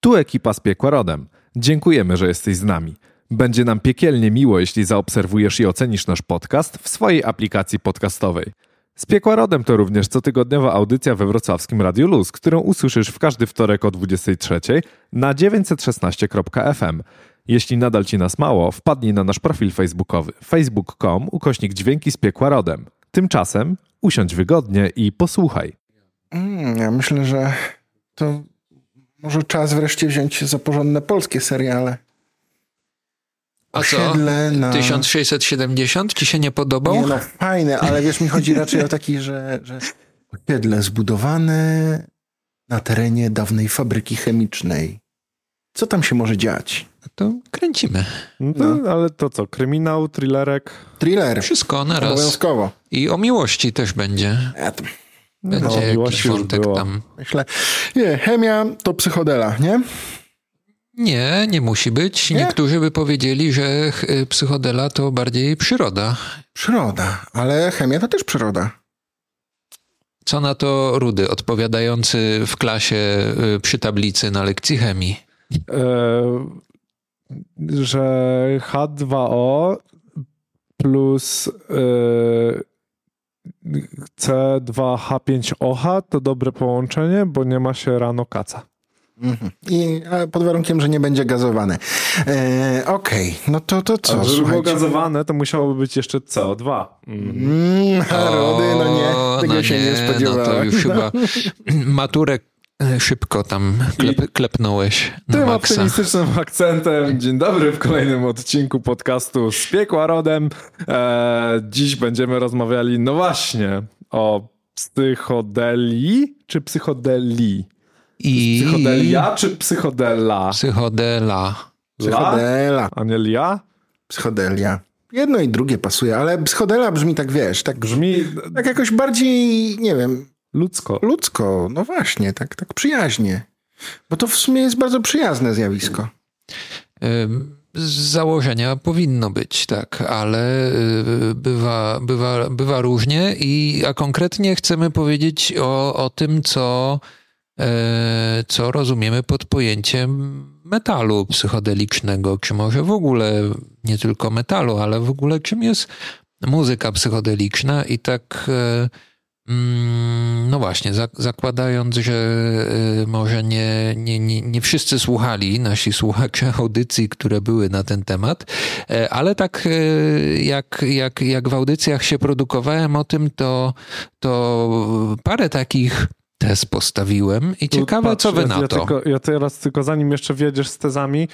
Tu ekipa z Piekła Rodem. Dziękujemy, że jesteś z nami. Będzie nam piekielnie miło, jeśli zaobserwujesz i ocenisz nasz podcast w swojej aplikacji podcastowej. Z Piekła Rodem to również cotygodniowa audycja we wrocławskim Radiu Luz, którą usłyszysz w każdy wtorek o 23 na 916.fm. Jeśli nadal ci nas mało, wpadnij na nasz profil facebookowy facebook.com ukośnik dźwięki z Piekła Rodem. Tymczasem usiądź wygodnie i posłuchaj. Mm, ja myślę, że to może czas wreszcie wziąć się za porządne polskie seriale. A co? na... 1670 ci się nie podobał? Nie no, fajne, ale wiesz, mi chodzi raczej o taki, że, że osiedle zbudowane na terenie dawnej fabryki chemicznej. Co tam się może dziać? No to kręcimy. No, no. Ale to co, kryminał, thrillerek? Thriller. Wszystko na raz. Obowiązkowo. I o miłości też będzie. Ja to... Będzie no, jakiś wątek tam. Myślę, nie, chemia to psychodela, nie? Nie, nie musi być. Nie? Niektórzy by powiedzieli, że psychodela to bardziej przyroda. Przyroda, ale chemia to też przyroda. Co na to Rudy, odpowiadający w klasie y, przy tablicy na lekcji chemii? E, że H2O plus e, C2H5OH to dobre połączenie, bo nie ma się rano kaca. Mhm. I pod warunkiem, że nie będzie gazowane. E, Okej, okay. no to, to co? A żeby było gazowane, to musiałoby być jeszcze CO2. Mm. Mm, Rody, no nie, tego no się nie, nie spodziewałem. No to już chyba maturek e, szybko tam klep, klepnąłeś. Tym maksa. optymistycznym akcentem. Dzień dobry w kolejnym odcinku podcastu z Piekła Rodem. E, dziś będziemy rozmawiali, no właśnie, o psychodelii czy psychodelii? I... Psychodelia czy psychodela? Psychodela. Psychodela. A nie lia? Psychodelia. Jedno i drugie pasuje, ale psychodela brzmi tak, wiesz, tak brzmi... Tak jakoś bardziej, nie wiem... Ludzko. Ludzko, no właśnie, tak, tak przyjaźnie. Bo to w sumie jest bardzo przyjazne zjawisko. Z założenia powinno być, tak, ale y, bywa, bywa, bywa różnie, i, a konkretnie chcemy powiedzieć o, o tym, co E, co rozumiemy pod pojęciem metalu psychodelicznego, czy może w ogóle nie tylko metalu, ale w ogóle czym jest muzyka psychodeliczna i tak e, no właśnie, zakładając, że e, może nie, nie, nie, nie wszyscy słuchali, nasi słuchacze audycji, które były na ten temat, ale tak jak, jak, jak w audycjach się produkowałem o tym, to, to parę takich tez postawiłem i ciekawe, patrz, co wy na ja to. Tylko, ja teraz tylko zanim jeszcze wjedziesz z tezami,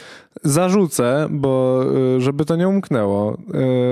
zarzucę, bo y, żeby to nie umknęło,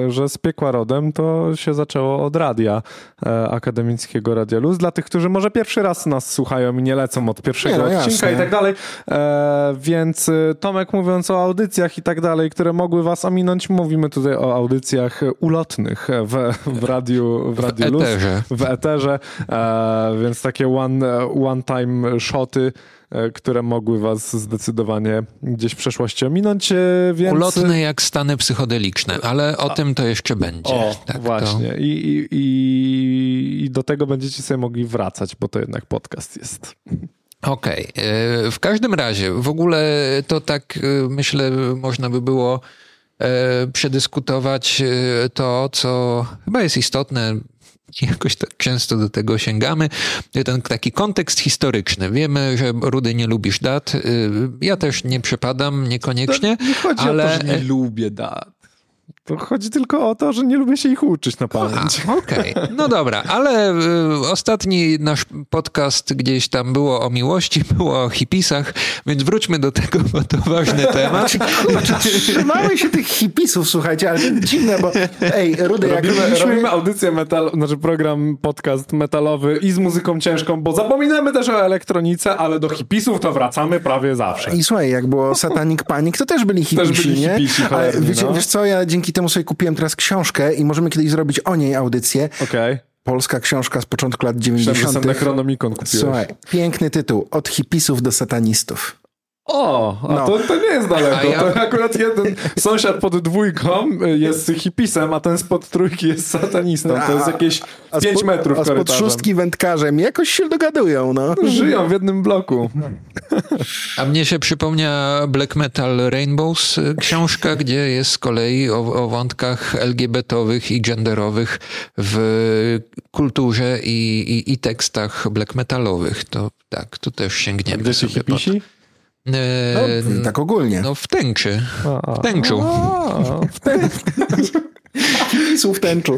y, że z piekła rodem to się zaczęło od radia e, akademickiego Radia Luz. Dla tych, którzy może pierwszy raz nas słuchają i nie lecą od pierwszego nie, no, odcinka jasne. i tak dalej. E, więc y, Tomek mówiąc o audycjach i tak dalej, które mogły was ominąć, mówimy tutaj o audycjach ulotnych w, w radiu, w radiu w Luz. Eterze. W eterze. E, więc takie one one-time shoty, e, które mogły was zdecydowanie gdzieś w przeszłości ominąć, e, więc... Ulotne jak stany psychodeliczne, ale o A, tym to jeszcze będzie. O, tak, właśnie. To... I, i, i, I do tego będziecie sobie mogli wracać, bo to jednak podcast jest. Okej. Okay. E, w każdym razie, w ogóle to tak myślę, można by było przedyskutować to, co chyba jest istotne jakoś tak często do tego sięgamy. Ten taki kontekst historyczny. Wiemy, że Rudy nie lubisz dat. Y, ja też nie przepadam, niekoniecznie. To nie chodzi ale... o to, że nie lubię dat. To chodzi tylko o to, że nie lubię się ich uczyć na pamięć. Okej, okay. no dobra, ale y, ostatni nasz podcast gdzieś tam było o miłości, było o hipisach, więc wróćmy do tego, bo to ważny temat. Trzymamy się tych hipisów, słuchajcie, ale to dziwne, bo ej, Rudy, robimy, jak robiliśmy... robimy audycję metal, znaczy program, podcast metalowy i z muzyką ciężką, bo zapominamy też o elektronice, ale do hipisów to wracamy prawie zawsze. I słuchaj, jak było Satanic Panic, to też byli hipisi, też byli nie? Hipisi, ale wiecie, no. wiesz co, ja dzięki temu sobie kupiłem teraz książkę i możemy kiedyś zrobić o niej audycję. Okej. Okay. Polska książka z początku lat 90. Myślałem, że Necronomicon kupiłeś. Słuchaj, piękny tytuł. Od hipisów do satanistów. O, a No. to, to nie jest daleko. A ja- To akurat jeden sąsiad pod dwójką jest hipisem, a ten spod trójki jest satanistą. To jest jakieś 5 spod- metrów A spod szóstki wędkarzem jakoś się dogadują, no. Żyją w jednym bloku. A mnie się przypomniała Black Metal Rainbows y, książka, gdzie jest z kolei o, o wątkach LGBT-owych i genderowych w kulturze i, i, i tekstach black metalowych. To tak, tu też sięgniemy Gdzie się hipisi? E, No, tak ogólnie. no w tęczy. A, a. W tęczu. A, w ten, Pisów tęczu.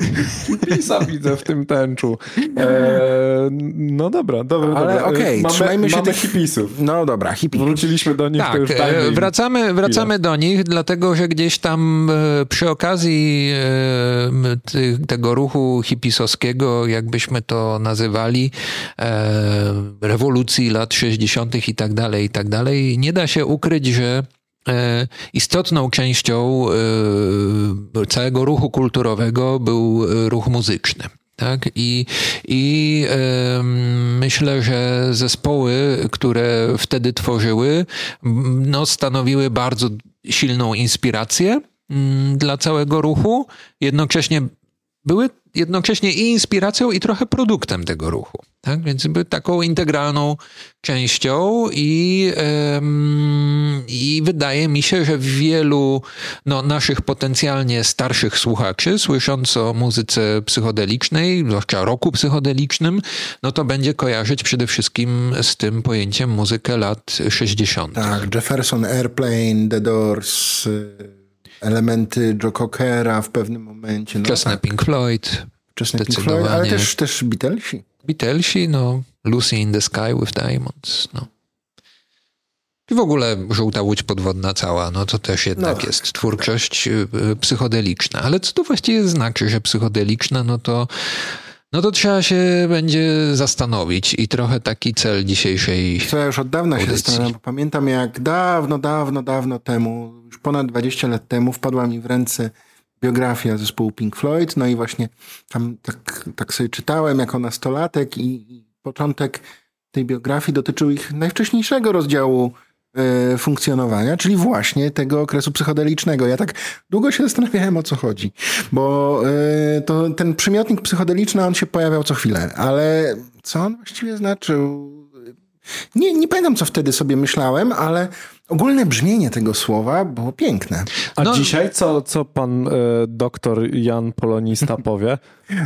Pisa widzę w tym tęczu. E, no dobra, dobra. Ale dobra. okej, mamy, trzymajmy się mamy tych- hipisów. No dobra, hippie. Wróciliśmy do nich, to Tak, już e, wracamy, wracamy do nich, dlatego że gdzieś tam e, przy okazji e, tego ruchu hipisowskiego, jakbyśmy to nazywali, e, rewolucji lat 60. i tak dalej, i tak dalej, nie da się ukryć, że e, istotną częścią e, całego ruchu kulturowego był e, ruch muzyczny. Tak? I, i em, myślę, że zespoły, które wtedy tworzyły, no, stanowiły bardzo silną inspirację mm, dla całego ruchu. Jednocześnie były jednocześnie i inspiracją, i trochę produktem tego ruchu. Tak? Więc były taką integralną częścią i, em, i wydaje mi się, że wielu no, naszych potencjalnie starszych słuchaczy, słysząc o muzyce psychodelicznej, zwłaszcza roku psychodelicznym, no to będzie kojarzyć przede wszystkim z tym pojęciem muzykę lat 60. Tak, Jefferson Airplane, The Doors, elementy Joe Cockera w pewnym momencie. No, Wczesne tak, Pink Floyd, wczesne Pink Floyd, ale też, też Beatlesi. Beatlesi, no, Lucy in the Sky with Diamonds, no. I w ogóle Żółta Łódź Podwodna cała, no to też jednak No. jest twórczość y, psychodeliczna. Ale co to właściwie znaczy, że psychodeliczna, no to, no to trzeba się będzie zastanowić i trochę taki cel dzisiejszej... Co ja już od dawna się Audycji. zastanawiam, bo pamiętam jak dawno, dawno, dawno temu, już ponad 20 lat temu wpadła mi w ręce biografia zespołu Pink Floyd, no i właśnie tam tak, tak sobie czytałem jako nastolatek i, i początek tej biografii dotyczył ich najwcześniejszego rozdziału funkcjonowania, czyli właśnie tego okresu psychodelicznego. Ja tak długo się zastanawiałem, o co chodzi, bo e, to, ten przymiotnik psychodeliczny, on się pojawiał co chwilę, ale co on właściwie znaczył? Nie, nie pamiętam, co wtedy sobie myślałem, ale ogólne brzmienie tego słowa było piękne. A No- dzisiaj co, co pan e, doktor Jan Polonista powie?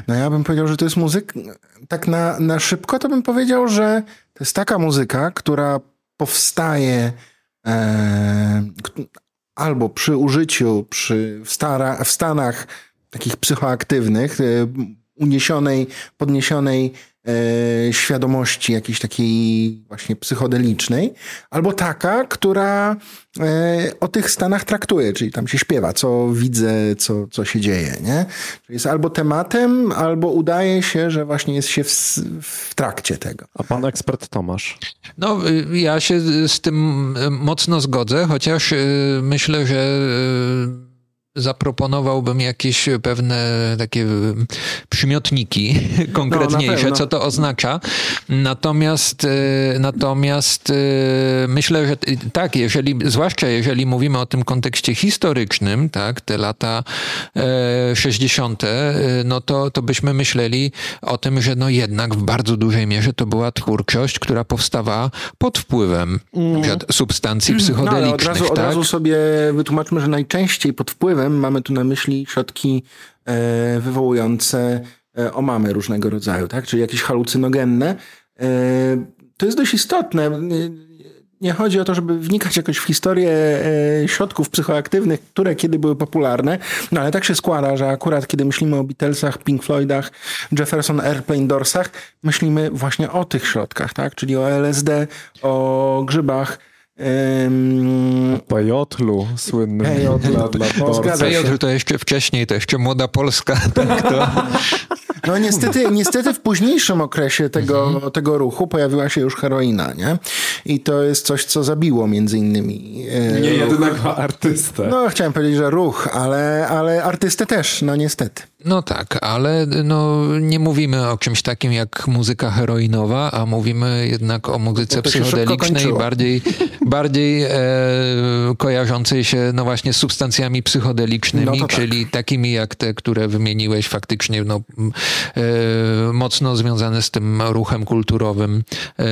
No ja bym powiedział, że to jest muzyka, tak na, na szybko to bym powiedział, że to jest taka muzyka, która powstaje e, albo przy użyciu, przy, w, stara, w stanach takich psychoaktywnych, e, uniesionej, podniesionej świadomości jakiejś takiej właśnie psychodelicznej, albo taka, która e, o tych stanach traktuje, czyli tam się śpiewa, co widzę, co, co się dzieje, nie? Czyli jest albo tematem, albo udaje się, że właśnie jest się w, w trakcie tego. A pan ekspert Tomasz? No, y, ja się z tym y, mocno zgodzę, chociaż y, myślę, że zaproponowałbym jakieś pewne takie przymiotniki konkretniejsze, pewno. co to oznacza. Natomiast, y, natomiast y, myślę, że y, tak, jeżeli, zwłaszcza jeżeli mówimy o tym kontekście historycznym, tak, te lata e, 60., y, no to, to byśmy myśleli o tym, że no jednak w bardzo dużej mierze to była twórczość, która powstawała pod wpływem przykład substancji No, psychodelicznych, od razu, od tak? razu sobie wytłumaczmy, że najczęściej pod wpływem mamy tu na myśli środki e, wywołujące e, omamy różnego rodzaju, tak? czyli jakieś halucynogenne. E, to jest dość istotne. Nie- chodzi o to, żeby wnikać jakoś w historię środków psychoaktywnych, które kiedy były popularne, no ale tak się składa, że akurat kiedy myślimy o Beatlesach, Pink Floydach, Jefferson Airplane Doorsach, myślimy właśnie o tych środkach, tak? czyli o LSD, o grzybach, em, Pejotlu słynnym. Pejotlu. Dla, to jeszcze wcześniej, to jeszcze Młoda Polska. Tak, to, No niestety, niestety w późniejszym okresie tego, mhm. tego ruchu pojawiła się już heroina, nie? I to jest coś, co zabiło między innymi e, Nie ruch. jednego artystę. No chciałem powiedzieć, że ruch, ale, ale artystę też, no niestety. No tak, ale no, nie mówimy o czymś takim jak muzyka heroinowa, a mówimy jednak o muzyce psychodelicznej, bardziej, bardziej e, kojarzącej się no właśnie z substancjami psychodelicznymi, no tak. czyli takimi jak te, które wymieniłeś faktycznie no, e, mocno związane z tym ruchem kulturowym. E,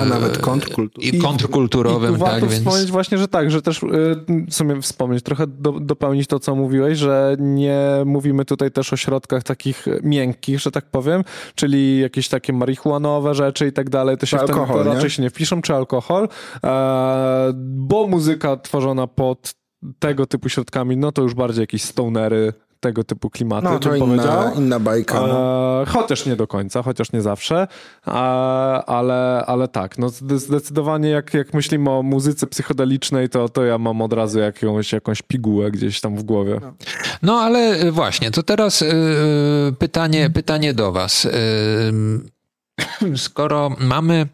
a nawet kontrkulturowym. I kontrkulturowym, I, i tak. Warto więc... wspomnieć właśnie, że tak, że też e, w sumie wspomnieć, trochę do, dopełnić to, co mówiłeś, że nie mówimy tutaj też o środkach takich miękkich, że tak powiem, czyli jakieś takie marihuanowe rzeczy i tak dalej, to się alkohol, w ten, to raczej się nie wpiszą, czy alkohol, bo muzyka tworzona pod tego typu środkami, no to już bardziej jakieś stonery, tego typu klimaty, no, to inna, inna bajka. No. E, chociaż nie do końca, chociaż nie zawsze, e, ale, ale tak, no zdecydowanie jak, jak myślimy o muzyce psychodelicznej, to, to ja mam od razu jakąś, jakąś pigułę gdzieś tam w głowie. No, no ale właśnie, to teraz yy, pytanie, pytanie do was. Yy, skoro mamy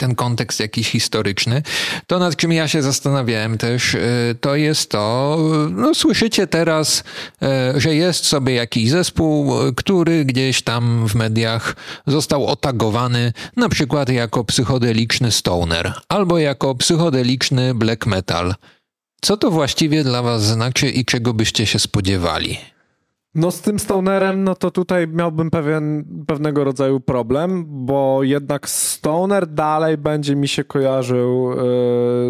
ten kontekst jakiś historyczny. To, nad czym ja się zastanawiałem też, e, to jest to, no słyszycie teraz, e, że jest sobie jakiś zespół, który gdzieś tam w mediach został otagowany na przykład jako psychodeliczny stoner albo jako psychodeliczny black metal. Co to właściwie dla was znaczy i czego byście się spodziewali? No z tym Stonerem, no to tutaj miałbym pewien, pewnego rodzaju problem, bo jednak Stoner dalej będzie mi się kojarzył y,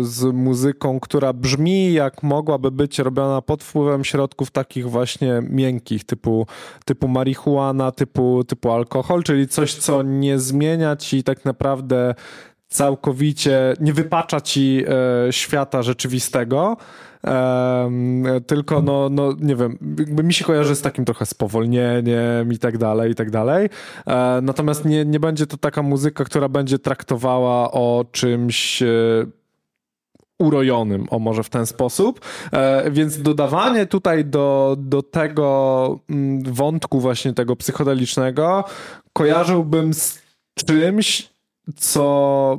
z muzyką, która brzmi jak mogłaby być robiona pod wpływem środków takich właśnie miękkich, typu, typu marihuana, typu, typu alkohol, czyli coś, co nie zmienia ci tak naprawdę całkowicie, nie wypacza ci y, świata rzeczywistego, tylko no, no nie wiem, mi się kojarzy z takim trochę spowolnieniem i tak dalej, i tak dalej. E, natomiast nie, nie będzie to taka muzyka, która będzie traktowała o czymś e, urojonym, o może w ten sposób. E, więc dodawanie tutaj do, do tego mm, wątku właśnie tego psychodelicznego kojarzyłbym z czymś, co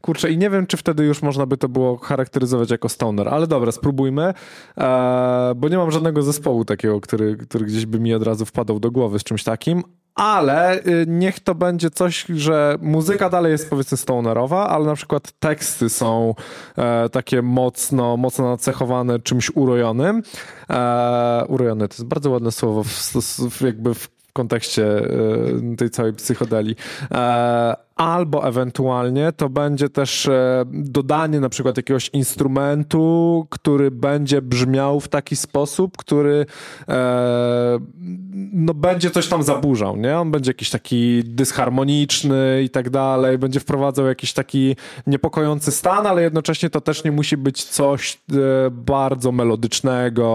Kurczę, i nie wiem, czy wtedy już można by to było charakteryzować jako stoner, ale dobra, spróbujmy, e, bo nie mam żadnego zespołu takiego, który, który gdzieś by mi od razu wpadał do głowy z czymś takim, ale y, niech to będzie coś, że muzyka dalej jest powiedzmy stonerowa, ale na przykład teksty są e, takie mocno, mocno nacechowane czymś urojonym. E, urojone to jest bardzo ładne słowo w, w, jakby w kontekście e, tej całej psychodeli. E, albo ewentualnie to będzie też e, dodanie na przykład jakiegoś instrumentu, który będzie brzmiał w taki sposób, który e, no będzie coś tam zaburzał, nie? On będzie jakiś taki dysharmoniczny i tak dalej, będzie wprowadzał jakiś taki niepokojący stan, ale jednocześnie to też nie musi być coś e, bardzo melodycznego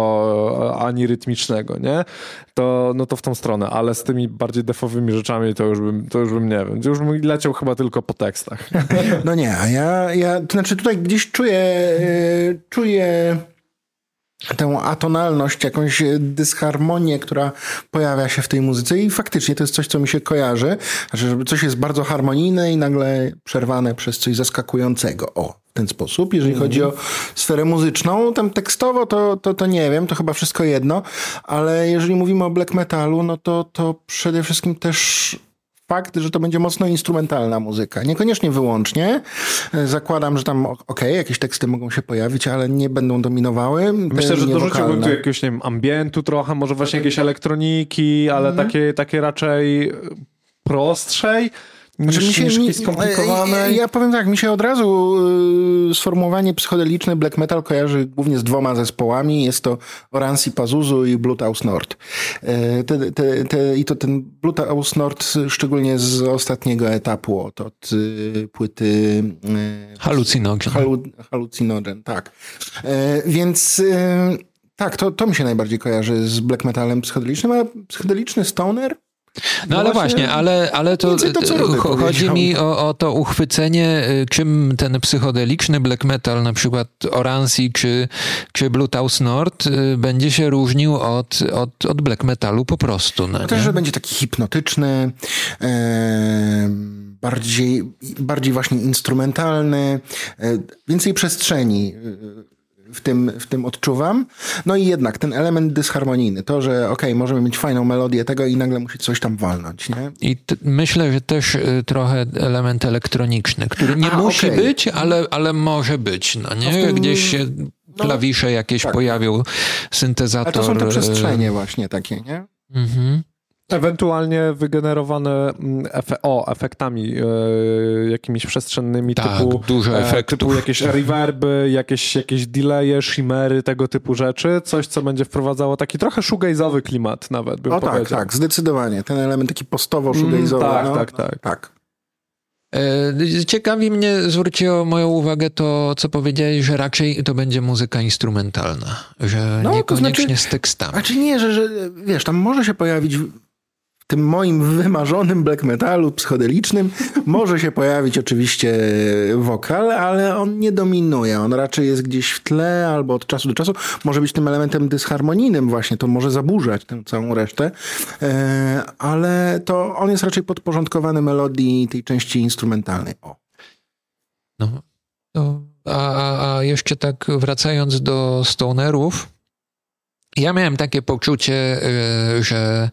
ani rytmicznego, nie? To, no to w tą stronę, ale z tymi bardziej defowymi rzeczami to już bym, to już bym nie wiem, już bym leciał chyba tylko po tekstach. No nie, a ja, ja to znaczy tutaj gdzieś czuję, e, czuję tę atonalność, jakąś dysharmonię, która pojawia się w tej muzyce i faktycznie to jest coś, co mi się kojarzy, znaczy, że coś jest bardzo harmonijne i nagle przerwane przez coś zaskakującego. O, w ten sposób. Jeżeli mm. chodzi o sferę muzyczną, tam tekstowo to, to, to nie wiem, to chyba wszystko jedno, ale jeżeli mówimy o black metalu, no to, to przede wszystkim też fakt, że to będzie mocno instrumentalna muzyka. Niekoniecznie wyłącznie. Zakładam, że tam okej, okay, jakieś teksty mogą się pojawić, ale nie będą dominowały. Myślę, że dorzuciłbym tu jakiegoś, nie wiem, ambientu trochę, może właśnie jakieś elektroniki, ale mm -hmm. takie, takie raczej prostszej znaczy, mi się, mi, skomplikowane. Ja powiem tak, mi się od razu y, sformułowanie psychodeliczne black metal kojarzy głównie z dwoma zespołami. Jest to Oransi Pazuzu i Bluetooth Nord. Y, te, te, te, I to ten Bluetooth Nord szczególnie z ostatniego etapu, od, od y, płyty... Y, Halucinogen. Halu, halucinogen, tak. Y, więc... Y, tak, to, to mi się najbardziej kojarzy z black metalem psychodelicznym, a psychodeliczny stoner No, ale właśnie, ale, ale to, to, Rudy chodzi mi o, o to uchwycenie, y, czym ten psychodeliczny black metal, na przykład Oransi czy, czy Blue Taus Nord, y, będzie się różnił od, od, od black metalu po prostu. No, No też, że będzie taki hipnotyczny, e, bardziej, bardziej właśnie instrumentalny, e, więcej przestrzeni e, w tym, w tym odczuwam. No i jednak ten element dysharmonijny, to, że okej, możemy mieć fajną melodię tego i nagle musi coś tam walnąć, nie? I myślę, że też y, trochę element elektroniczny, który nie A, musi okej. być, ale, ale może być. No nie? tym- Gdzieś się klawisze jakieś tak. pojawią, syntezator. Ale to są te y, przestrzenie właśnie takie, nie? Mhm. Ewentualnie wygenerowane mm, efe, o, efektami e, jakimiś przestrzennymi Tak, typu, dużo e, efektów. typu jakieś reverby, jakieś, jakieś delaye, shimmery, tego typu rzeczy. Coś, co będzie wprowadzało taki trochę shoegaze'owy klimat nawet, bym O tak, powiedział. tak, zdecydowanie. Ten element taki postowo Mm, shoegaze'owy. tak, no, tak, tak. tak. E, Ciekawi mnie, zwróciło moją uwagę to, co powiedziałeś, że raczej to będzie muzyka instrumentalna, że No, to niekoniecznie znaczy- z tekstami. A czy nie, że, że wiesz, tam może się pojawić tym moim wymarzonym black metalu psychodelicznym, może się pojawić oczywiście wokal, ale on nie dominuje. On raczej jest gdzieś w tle albo od czasu do czasu. Może być tym elementem dysharmonijnym właśnie, to może zaburzać tę całą resztę, e, ale to on jest raczej podporządkowany melodii tej części instrumentalnej. O. No, a, a- a jeszcze tak wracając do stonerów, ja miałem takie poczucie, e, że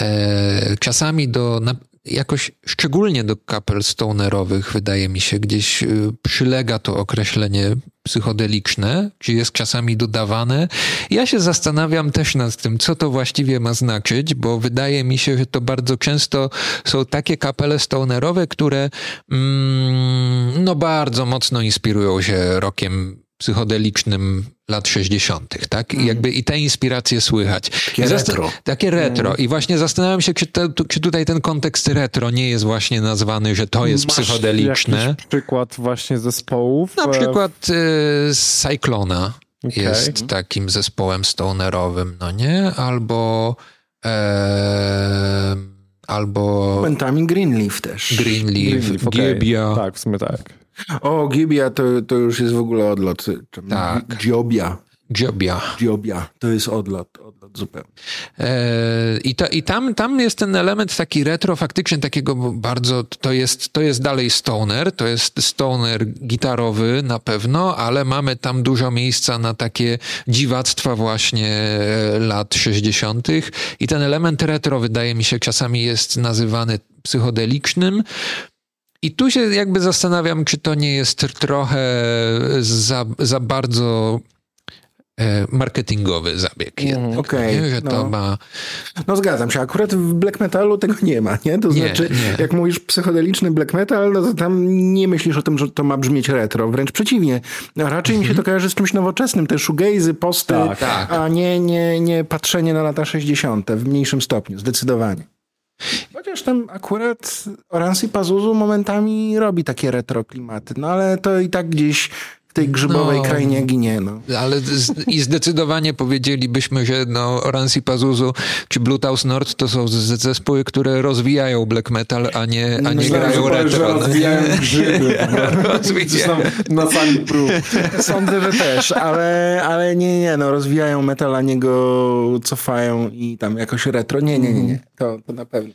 e, czasami do, jakoś szczególnie do kapel stonerowych, wydaje mi się, gdzieś e, przylega to określenie psychodeliczne, czy jest czasami dodawane. Ja się zastanawiam też nad tym, co to właściwie ma znaczyć, bo wydaje mi się, że to bardzo często są takie kapele stonerowe, które mm, no bardzo mocno inspirują się rokiem psychodelicznym lat 60., tak? I jakby i te inspiracje słychać. Takie retro. Takie retro. I właśnie zastanawiam się, czy, te, czy tutaj ten kontekst retro nie jest właśnie nazwany, że to jest Masz psychodeliczne. Przykład właśnie zespołów? Na e, przykład y, Cyclona Okej. jest takim zespołem stonerowym, no nie? Albo e, albo Momentami Greenleaf też. Greenleaf, Greenleaf. Giebia. Tak, w sumie tak. O, Gibia to, to już jest w ogóle odlot. Tak. Giobia. Giobia. Giobia. To jest odlot, odlot zupełnie. E, I, ta, i tam, tam jest ten element taki retro, faktycznie takiego bardzo, to jest, to jest dalej stoner, to jest stoner gitarowy na pewno, ale mamy tam dużo miejsca na takie dziwactwa właśnie e, lat 60. I ten element retro wydaje mi się czasami jest nazywany psychodelicznym. I tu się jakby zastanawiam, czy to nie jest trochę za, za bardzo e, marketingowy zabieg jednak. Okej, nie? Że to no. ma... No zgadzam się, akurat w black metalu tego nie ma, nie? To Nie, znaczy, nie. jak mówisz psychodeliczny black metal, no to tam nie myślisz o tym, że to ma brzmieć retro, wręcz przeciwnie. A Raczej mi się to kojarzy z czymś nowoczesnym, te shoegazy, posty, Mhm. Tak, tak. a nie, nie, nie patrzenie na lata 60. w mniejszym stopniu, zdecydowanie. Chociaż tam akurat Oransi Pazuzu momentami robi takie retro klimaty, no ale to i tak gdzieś tej grzybowej No. krainie ginie, no. Ale z, i zdecydowanie powiedzielibyśmy, że no, Oransi Pazuzu czy Blue Taus Nord to są z, zespoły, które rozwijają black metal, a nie, a nie Myślałem, że grają powiesz, że retro. rozwijają grzyby. Rozwijają. na sali prób. Sądzę, że też, ale, ale nie, nie, no rozwijają metal, a nie go cofają i tam jakoś retro. Nie, nie, nie, nie. To, to na pewno.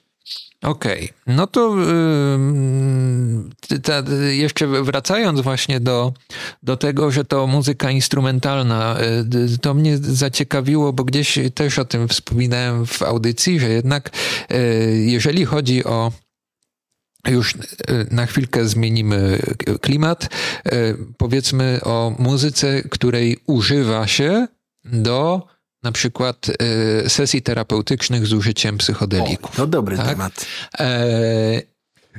Okej, no to ym, ty- ta, jeszcze wracając właśnie do, do tego, że to muzyka instrumentalna, y, d- to mnie zaciekawiło, bo gdzieś też o tym wspominałem w audycji, że jednak y, jeżeli chodzi o już y, na chwilkę zmienimy klimat. Y, Powiedzmy o muzyce, której używa się do na przykład y, sesji terapeutycznych z użyciem psychodelików. To dobry Tak? temat. E,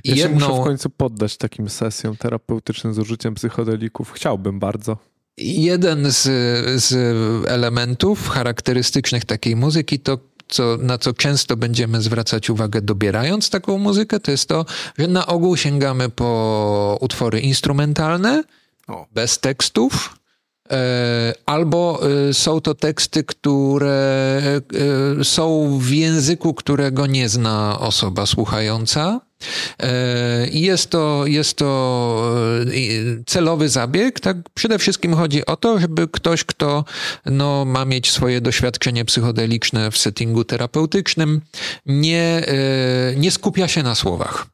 Ja się muszę w jedną, końcu poddać takim sesjom terapeutycznym z użyciem psychodelików. Chciałbym bardzo. jeden z, z elementów charakterystycznych takiej muzyki to co, na co często będziemy zwracać uwagę dobierając taką muzykę, to jest to, że na ogół sięgamy po utwory instrumentalne, O. bez tekstów, albo e, są to teksty, które e, są w języku, którego nie zna osoba słuchająca. Jest to, jest to celowy zabieg. Tak? Przede wszystkim chodzi o to, żeby ktoś, kto no, ma mieć swoje doświadczenie psychodeliczne w settingu terapeutycznym, nie, nie skupia się na słowach.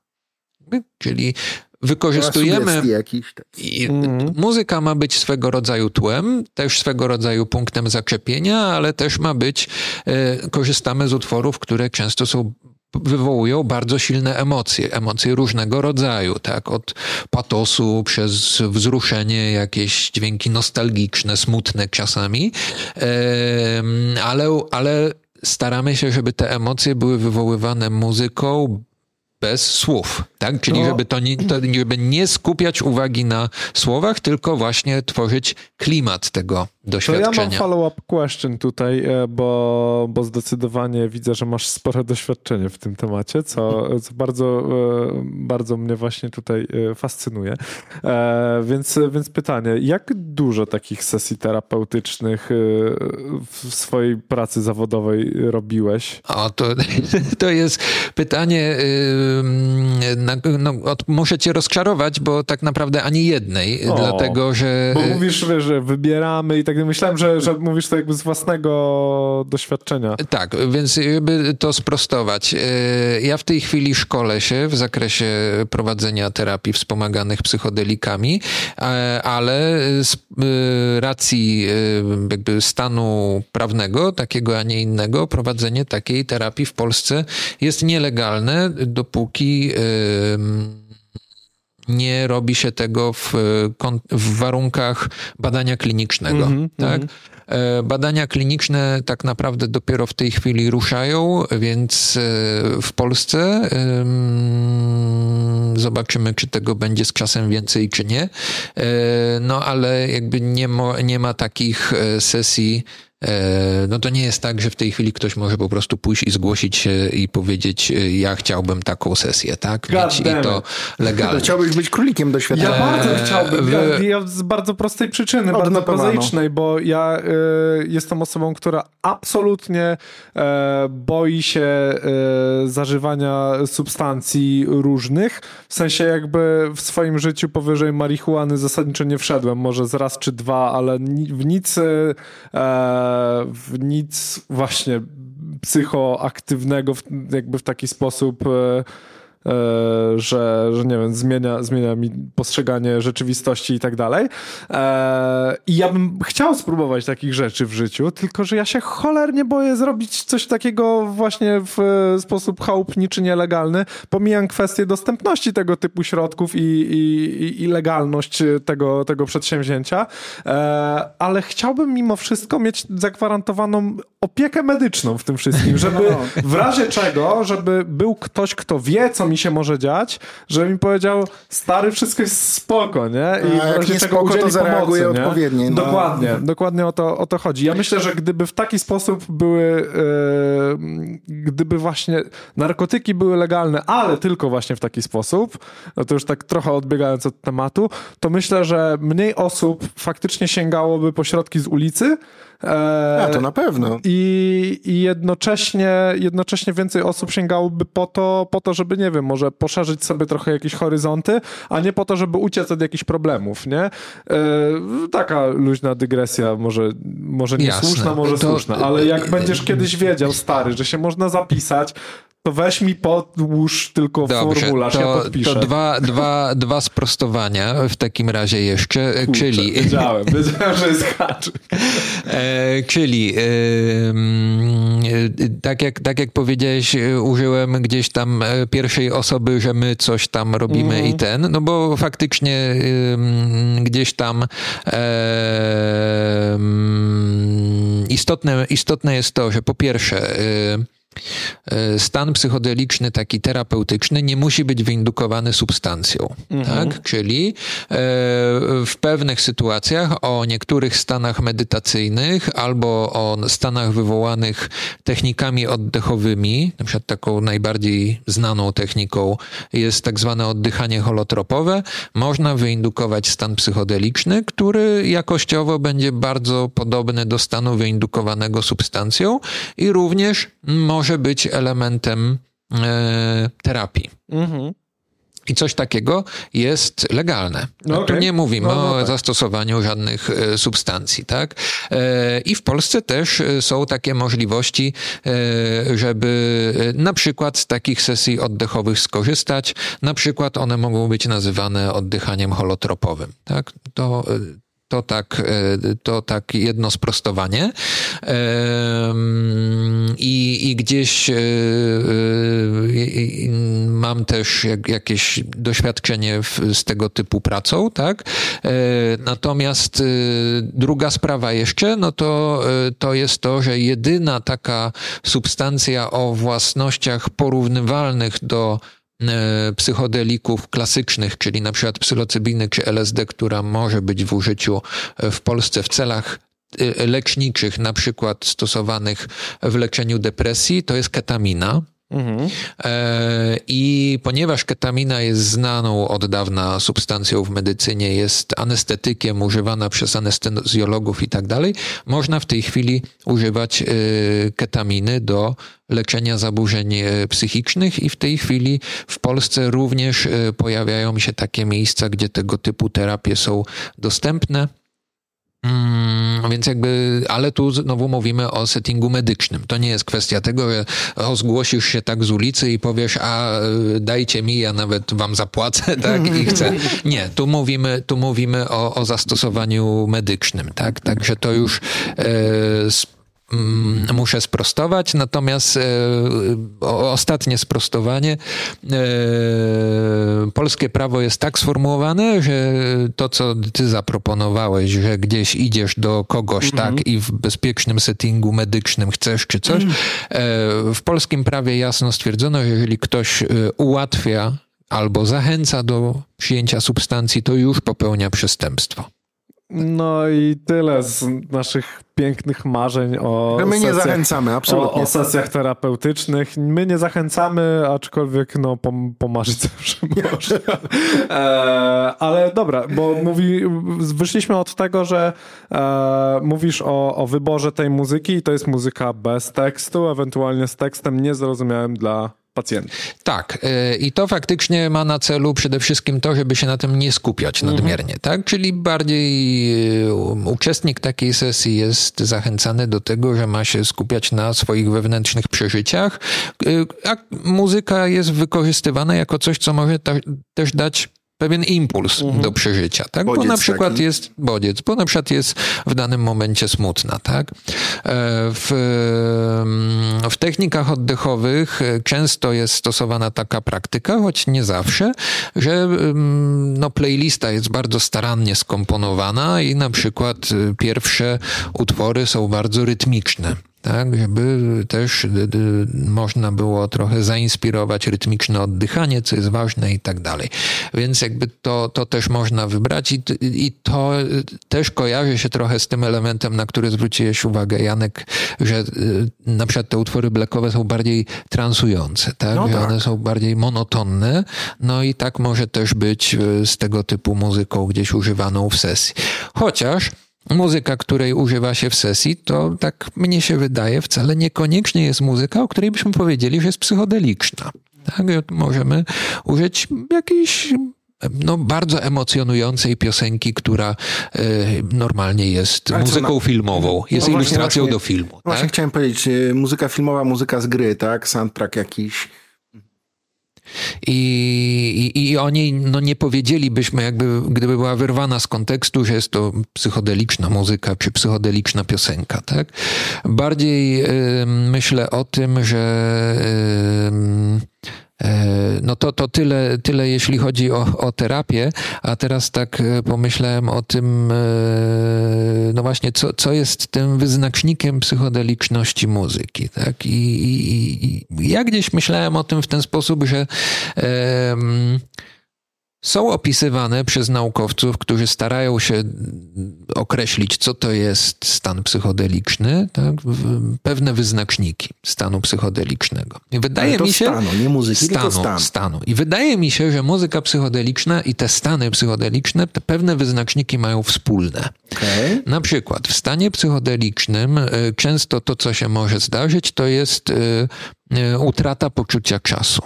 Czyli wykorzystujemy. Jakiś, tak. I mm. Muzyka ma być swego rodzaju tłem, też swego rodzaju punktem zaczepienia, ale też ma być, e, korzystamy z utworów, które często są wywołują bardzo silne emocje, emocje różnego rodzaju, tak, od patosu przez wzruszenie, jakieś dźwięki nostalgiczne, smutne czasami, e, ale, ale staramy się, żeby te emocje były wywoływane muzyką bez słów, tak? Czyli no. żeby to nie, to, żeby nie skupiać uwagi na słowach, tylko właśnie tworzyć klimat tego doświadczenia. To ja mam follow-up question tutaj, e, bo, bo zdecydowanie widzę, że masz spore doświadczenie w tym temacie, co, co bardzo, e, bardzo mnie właśnie tutaj e, fascynuje. Więc, więc pytanie, jak dużo takich sesji terapeutycznych w swojej pracy zawodowej robiłeś? O, to, to jest pytanie, no, muszę cię rozczarować, bo tak naprawdę ani jednej, o, dlatego, że... Bo mówisz, że wybieramy i tak myślałem, że, że mówisz to jakby z własnego doświadczenia. Tak, więc żeby to sprostować. E, ja w tej chwili szkolę się w zakresie prowadzenia terapii wspomaganych psychodelikami, ale z e, racji jakby stanu prawnego, takiego, a nie innego, prowadzenie takiej terapii w Polsce jest nielegalne, dopóki nie robi się tego w, w warunkach badania klinicznego. Mm -hmm, tak? Mm -hmm. Badania kliniczne tak naprawdę dopiero w tej chwili ruszają, więc e, w Polsce zobaczymy, czy tego będzie z czasem więcej, czy nie. E, no ale jakby nie ma, nie ma takich sesji no to nie jest tak, że w tej chwili ktoś może po prostu pójść i zgłosić się i powiedzieć, e, ja chciałbym taką sesję, tak? Mieć i to legalnie. Chciałbyś być królikiem doświadczenia. Ja bardzo chciałbym. Ja, ja z bardzo prostej przyczyny, Od bardzo prozaicznej, bo ja y, jestem osobą, która absolutnie y, boi się y, zażywania substancji różnych. W sensie jakby w swoim życiu powyżej marihuany zasadniczo nie wszedłem, może z raz czy dwa, ale w nic w nic właśnie psychoaktywnego, jakby w taki sposób E, że, że nie wiem, zmienia, zmienia mi postrzeganie rzeczywistości i tak dalej. E, I ja bym chciał spróbować takich rzeczy w życiu, tylko że ja się cholernie boję zrobić coś takiego właśnie w sposób chałupniczy, nielegalny. Pomijam kwestię dostępności tego typu środków i, i, i legalność tego, tego przedsięwzięcia, e, ale chciałbym mimo wszystko mieć zagwarantowaną opiekę medyczną w tym wszystkim, żeby no. w razie czego, żeby był ktoś, kto wie, co mi się może dziać, że mi powiedział, stary, wszystko jest spoko, nie? I A jak nie spoko, to zareaguje pomocy, odpowiednio. No. Dokładnie, dokładnie o to, o to chodzi. Ja myślę, że gdyby w taki sposób były, yy, gdyby właśnie narkotyki były legalne, ale tylko właśnie w taki sposób, no to już tak trochę odbiegając od tematu, to myślę, że mniej osób faktycznie sięgałoby po środki z ulicy, E, A, to na pewno. I, I, jednocześnie, jednocześnie więcej osób sięgałoby po to, po to, żeby, nie wiem, może poszerzyć sobie trochę jakieś horyzonty, a nie po to, żeby uciec od jakichś problemów, nie? E, taka luźna dygresja, może, może nie Jasne. słuszna, może to... słuszna, ale jak będziesz kiedyś wiedział, stary, że się można zapisać, to weź mi podłóż tylko Dobrze, formularz, to, ja podpiszę. To dwa, dwa, dwa sprostowania w takim razie jeszcze, Kurczę, czyli... Wiedziałem, wiedziałem, że jest haczyk. E, czyli e, tak, jak, tak jak powiedziałeś, użyłem gdzieś tam e, pierwszej osoby, że my coś tam robimy mm. i ten, no bo faktycznie e, gdzieś tam istotne, istotne jest to, że po pierwsze E, stan psychodeliczny, taki terapeutyczny, nie musi być wyindukowany substancją. Mhm. Tak? Czyli e, w pewnych sytuacjach o niektórych stanach medytacyjnych albo o stanach wywołanych technikami oddechowymi, na przykład taką najbardziej znaną techniką jest tak zwane oddychanie holotropowe, można wyindukować stan psychodeliczny, który jakościowo będzie bardzo podobny do stanu wyindukowanego substancją i również może być elementem e, terapii. Mhm. I coś takiego jest legalne. No okay. Tu nie mówimy no, no, o tak. zastosowaniu żadnych e, substancji, tak? E, I w Polsce też e, są takie możliwości, żeby na przykład z takich sesji oddechowych skorzystać. Na przykład one mogą być nazywane oddychaniem holotropowym, tak? To to tak, e, to tak jedno sprostowanie. I, i gdzieś e, e, mam też jakieś doświadczenie z tego typu pracą, tak? Natomiast druga sprawa jeszcze, no to, to jest to, że jedyna taka substancja o własnościach porównywalnych do psychodelików klasycznych, czyli na przykład psylocybiny czy LSD, która może być w użyciu e, w Polsce w celach e, leczniczych, na przykład stosowanych w leczeniu depresji, to jest ketamina. Mhm. I ponieważ ketamina jest znaną od dawna substancją w medycynie, jest anestetykiem, używana przez anestezjologów i tak dalej, można w tej chwili używać ketaminy do leczenia zaburzeń e, psychicznych i w tej chwili w Polsce również e, pojawiają się takie miejsca, gdzie tego typu terapie są dostępne. Mm, więc jakby, ale tu znowu mówimy o settingu medycznym. To nie jest kwestia tego, że zgłosisz się tak z ulicy i powiesz, a e, dajcie mi, ja nawet wam zapłacę, tak, i chcę. Nie, tu mówimy, tu mówimy o, o zastosowaniu medycznym, tak, także to już e, muszę sprostować, natomiast e, ostatnie sprostowanie. E, polskie prawo jest tak sformułowane, że to, co ty zaproponowałeś, że gdzieś idziesz do kogoś, mm -hmm. tak, i w bezpiecznym settingu medycznym chcesz czy coś, mm. w polskim prawie jasno stwierdzono, że jeżeli ktoś ułatwia albo zachęca do przyjęcia substancji, to już popełnia przestępstwo. No i tyle z naszych pięknych marzeń o. My sesjach, nie zachęcamy, absolutnie. O, o, sesjach terapeutycznych. My nie zachęcamy, aczkolwiek no, pom pomarzyć zawsze można. e, ale dobra, bo mówi, wyszliśmy od tego, że e, mówisz o, o wyborze tej muzyki i to jest muzyka bez tekstu, ewentualnie z tekstem niezrozumiałym dla pacjentów. Tak, y, i to faktycznie ma na celu przede wszystkim to, żeby się na tym nie skupiać mhm. nadmiernie, tak? Czyli bardziej y, uczestnik takiej sesji jest zachęcany do tego, że ma się skupiać na swoich wewnętrznych przeżyciach, y, a muzyka jest wykorzystywana jako coś, co może też dać pewien impuls mhm. do przeżycia, tak? Bodziec bo na przykład taki. jest bodziec, bo na przykład jest w danym momencie smutna, tak? E, w, w technikach oddechowych e, często jest stosowana taka praktyka, choć nie zawsze, że no, playlista jest bardzo starannie skomponowana i na przykład e, pierwsze utwory są bardzo rytmiczne tak, żeby też można było trochę zainspirować rytmiczne oddychanie, co jest ważne i tak dalej. Więc jakby to, to też można wybrać i, i to też kojarzy się trochę z tym elementem, na który zwróciłeś uwagę, Janek, że y, na przykład te utwory blackowe są bardziej transujące, tak? No tak. one są bardziej monotonne, no i tak może też być y, z tego typu muzyką gdzieś używaną w sesji. Chociaż muzyka, której używa się w sesji, to tak mnie się wydaje, wcale niekoniecznie jest muzyka, o której byśmy powiedzieli, że jest psychodeliczna. Tak, możemy użyć jakiejś no, bardzo emocjonującej piosenki, która e, normalnie jest Ale muzyką na... filmową, jest no ilustracją właśnie, do filmu. No właśnie tak? chciałem powiedzieć, e, muzyka filmowa, muzyka z gry, tak? Soundtrack jakiś i, i, i oni no, nie powiedzielibyśmy, jakby gdyby była wyrwana z kontekstu, że jest to psychodeliczna muzyka czy psychodeliczna piosenka. Tak? Bardziej y, myślę o tym, że no to, to tyle, tyle, jeśli chodzi o, o terapię, a teraz tak pomyślałem o tym, no właśnie, co, co jest tym wyznacznikiem psychodeliczności muzyki, tak? I, i, i ja gdzieś myślałem o tym w ten sposób, że są opisywane przez naukowców, którzy starają się określić, co to jest stan psychodeliczny, tak? pewne wyznaczniki stanu psychodelicznego. I wydaje mi się. Stanu, nie muzyki, stanu, tylko stan. stanu. I wydaje mi się, że muzyka psychodeliczna i te stany psychodeliczne te pewne wyznaczniki mają wspólne. Okay. Na przykład w stanie psychodelicznym y, często to, co się może zdarzyć, to jest y, y, utrata poczucia czasu.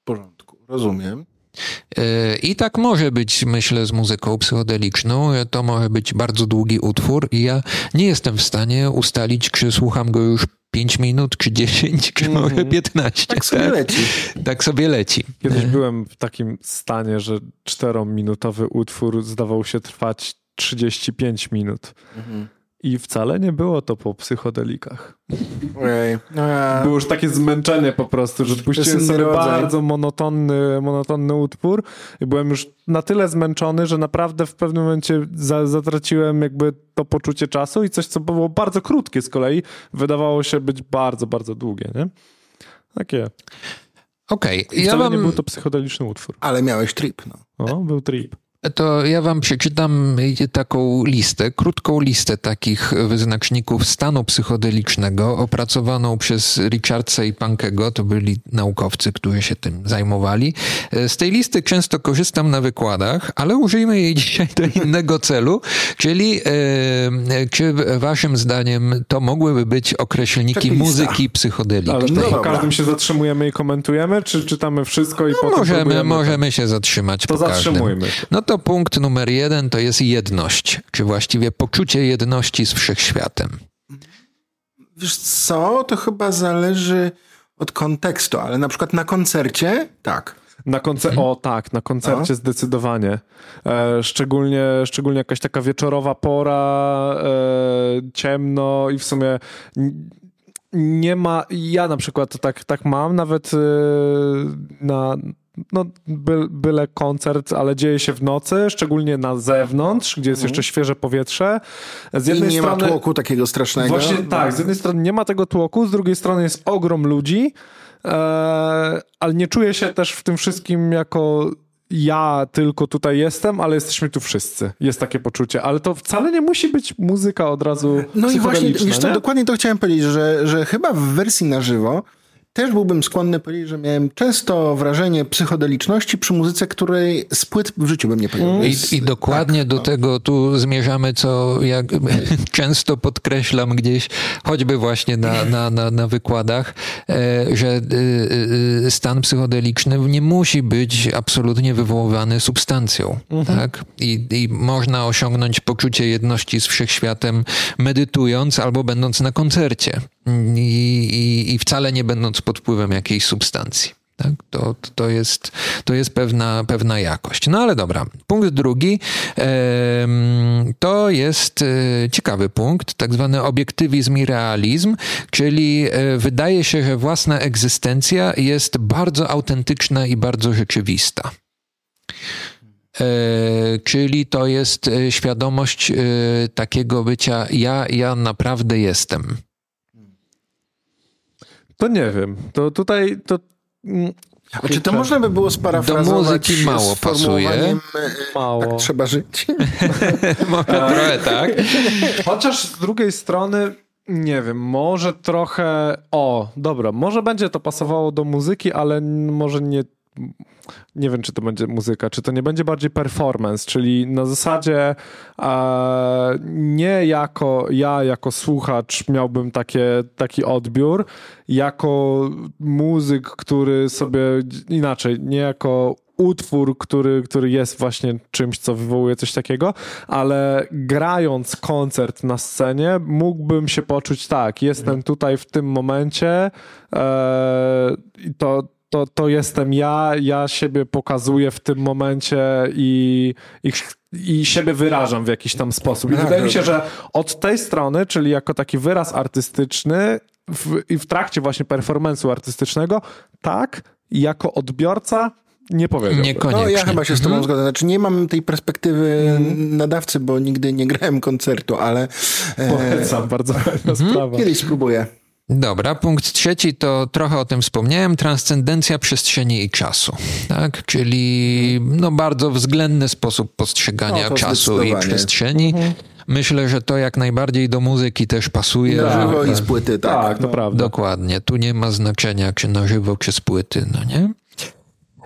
W porządku, rozumiem. I tak może być, myślę, z muzyką psychodeliczną. To może być bardzo długi utwór i ja nie jestem w stanie ustalić, czy słucham go już 5 minut, czy 10, czy mm -hmm. może 15. Tak sobie tak? leci. Tak sobie leci. Kiedyś byłem w takim stanie, że 4-minutowy utwór zdawał się trwać 35 minut. Mm -hmm. I wcale nie było to po psychodelikach. Ojej. No. Było już takie zmęczenie po prostu, że puściłem sobie bardzo monotonny, monotonny utwór i byłem już na tyle zmęczony, że naprawdę w pewnym momencie za, zatraciłem jakby to poczucie czasu i coś, co było bardzo krótkie z kolei, wydawało się być bardzo, bardzo długie, nie? Takie. Okej. Okay. Ja mam... nie był to psychodeliczny utwór. Ale miałeś trip, no. O, był trip to ja wam przeczytam taką listę, krótką listę takich wyznaczników stanu psychodelicznego, opracowaną przez Richardsa i Pankego, to byli naukowcy, którzy się tym zajmowali. Z tej listy często korzystam na wykładach, ale użyjmy jej dzisiaj do innego celu, czyli e, czy waszym zdaniem to mogłyby być określniki muzyki psychodelicznej? Ale no, każdym się zatrzymujemy i komentujemy, czy czytamy wszystko i no, potem możemy, możemy się zatrzymać to zatrzymujmy. No to punkt numer jeden to jest jedność, czy właściwie poczucie jedności z wszechświatem. Wiesz co, to chyba zależy od kontekstu, ale na przykład na koncercie tak. Na koncer- hmm. O tak, na koncercie A? zdecydowanie. E, szczególnie, szczególnie jakaś taka wieczorowa pora, e, ciemno i w sumie nie ma. Ja na przykład tak, tak mam, nawet e, na no, by, byle koncert, ale dzieje się w nocy, szczególnie na zewnątrz, gdzie jest jeszcze świeże powietrze. Z jednej I nie strony, ma tłoku takiego strasznego. Właśnie tak, z jednej strony nie ma tego tłoku, z drugiej strony jest ogrom ludzi, e, ale nie czuję się też w tym wszystkim jako ja tylko tutaj jestem, ale jesteśmy tu wszyscy. Jest takie poczucie, ale to wcale nie musi być muzyka od razu No i właśnie, wiesz, dokładnie to chciałem powiedzieć, że, że chyba w wersji na żywo też byłbym skłonny powiedzieć, że miałem często wrażenie psychodeliczności przy muzyce, której z płyt w życiu bym nie powiedział. I, i dokładnie tak, do no. tego tu zmierzamy, co jak często podkreślam gdzieś, choćby właśnie na, na, na, na wykładach, e, że e, e, stan psychodeliczny nie musi być absolutnie wywoływany substancją. Mhm. Tak? I, I można osiągnąć poczucie jedności z wszechświatem medytując albo będąc na koncercie. I, i, i wcale nie będąc pod wpływem jakiejś substancji. Tak? To, to, jest, to jest pewna, pewna jakość. No ale dobra. Punkt drugi to jest e, ciekawy punkt, tak zwany obiektywizm i realizm, czyli e, wydaje się, że własna egzystencja jest bardzo autentyczna i bardzo rzeczywista. E, czyli to jest świadomość takiego bycia ja, ja naprawdę jestem. To nie wiem. To tutaj to. Mm, A czy to można by było sparafrazować Do muzyki mało pasuje. E, mało. Tak trzeba żyć. Może trochę tak. Chociaż z drugiej strony, nie wiem, może trochę... O, dobra, może będzie to pasowało do muzyki, ale może nie nie wiem, czy to będzie muzyka, czy to nie będzie bardziej performance, czyli na zasadzie e, nie jako ja, jako słuchacz miałbym takie, taki odbiór, jako muzyk, który sobie inaczej, nie jako utwór, który, który jest właśnie czymś, co wywołuje coś takiego, ale grając koncert na scenie, mógłbym się poczuć tak, jestem tutaj w tym momencie e, i to to, to jestem ja, ja siebie pokazuję w tym momencie i, i, i siebie wyrażam w jakiś tam sposób. I wydaje mi się, że od tej strony, czyli jako taki wyraz artystyczny w, i w trakcie właśnie performance'u artystycznego, tak, jako odbiorca nie powiedziałbym. Niekoniecznie. No ja chyba się z tobą Mhm. zgodzę. Znaczy nie mam tej perspektywy Mhm. nadawcy, bo nigdy nie grałem koncertu, ale e, Polecam, bardzo fajna sprawa. kiedyś spróbuję. Dobra, punkt trzeci to trochę o tym wspomniałem, transcendencja przestrzeni i czasu, tak? Czyli no bardzo względny sposób postrzegania No, czasu i przestrzeni. Myślę, że to jak najbardziej do muzyki też pasuje. Na że- żywo i z płyty, tak. Tak, to No. prawda. Dokładnie, tu nie ma znaczenia, czy na żywo, czy z płyty, no nie?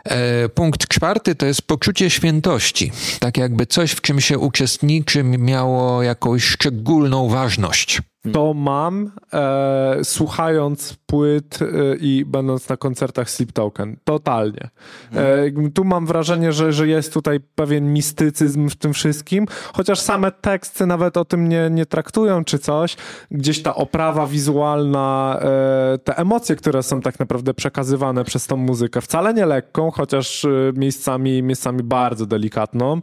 E, punkt czwarty to jest poczucie świętości. Tak jakby coś, w czym się uczestniczy, miało jakąś szczególną ważność. To mam, e, słuchając płyt e, i będąc na koncertach Sleep Token. Totalnie. E, jakby tu mam wrażenie, że, że jest tutaj pewien mistycyzm w tym wszystkim, chociaż same teksty nawet o tym nie, nie traktują czy coś. Gdzieś ta oprawa wizualna, e, te emocje, które są tak naprawdę przekazywane przez tą muzykę, wcale nie lekką, chociaż e, miejscami, miejscami bardzo delikatną.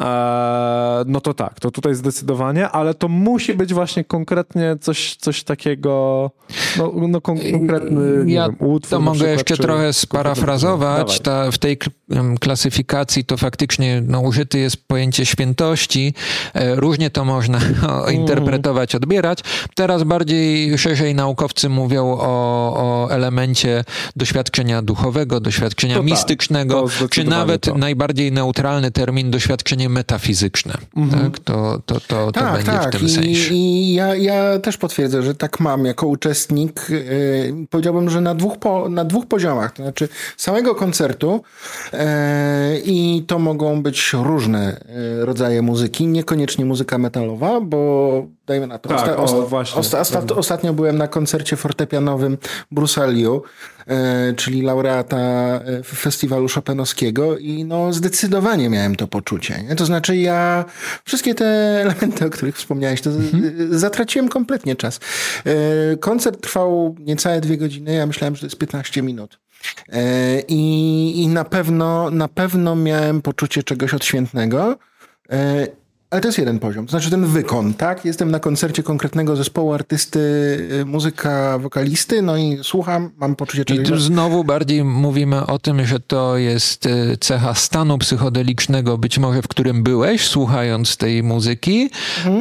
E, no to tak, to tutaj zdecydowanie, ale to musi być właśnie konkretnie coś, coś takiego, no, no kon konkretny Ja wiem, utwór. to mogę przykład, jeszcze trochę sparafrazować. Ta, w tej klasyfikacji to faktycznie no, użyte jest pojęcie świętości. E, Różnie to można o, interpretować, odbierać. Teraz bardziej szerzej naukowcy mówią o, o elemencie doświadczenia duchowego, doświadczenia To tak, mistycznego, to czy nawet to. najbardziej neutralny termin doświadczenie metafizyczne. Tak? To, to, to, to Tak, będzie tak. w tym I, sensie. i ja, ja też potwierdzę, że tak mam jako uczestnik. Yy, powiedziałbym, że na dwóch, po, na dwóch poziomach. To znaczy samego koncertu yy, i to mogą być różne yy, rodzaje muzyki, niekoniecznie muzyka metalowa, bo dajmy na to. Tak, o, właśnie. osta, osta, ostatnio byłem na koncercie fortepianowym Brusaliu, e, czyli laureata e, festiwalu Chopinowskiego i no zdecydowanie miałem to poczucie. Nie? To znaczy ja wszystkie te elementy, o których wspomniałeś, to z- zatraciłem kompletnie czas. E, koncert trwał niecałe dwie godziny, ja myślałem, że to jest 15 minut. E, I, I na pewno, na pewno miałem poczucie czegoś odświętnego. Ale to jest jeden poziom. To znaczy ten wykon, tak? Jestem na koncercie konkretnego zespołu artysty, y, muzyka, wokalisty, no i słucham, mam poczucie I czegoś... tu znowu bardziej mówimy o tym, że to jest e, cecha stanu psychodelicznego, być może w którym byłeś, słuchając tej muzyki,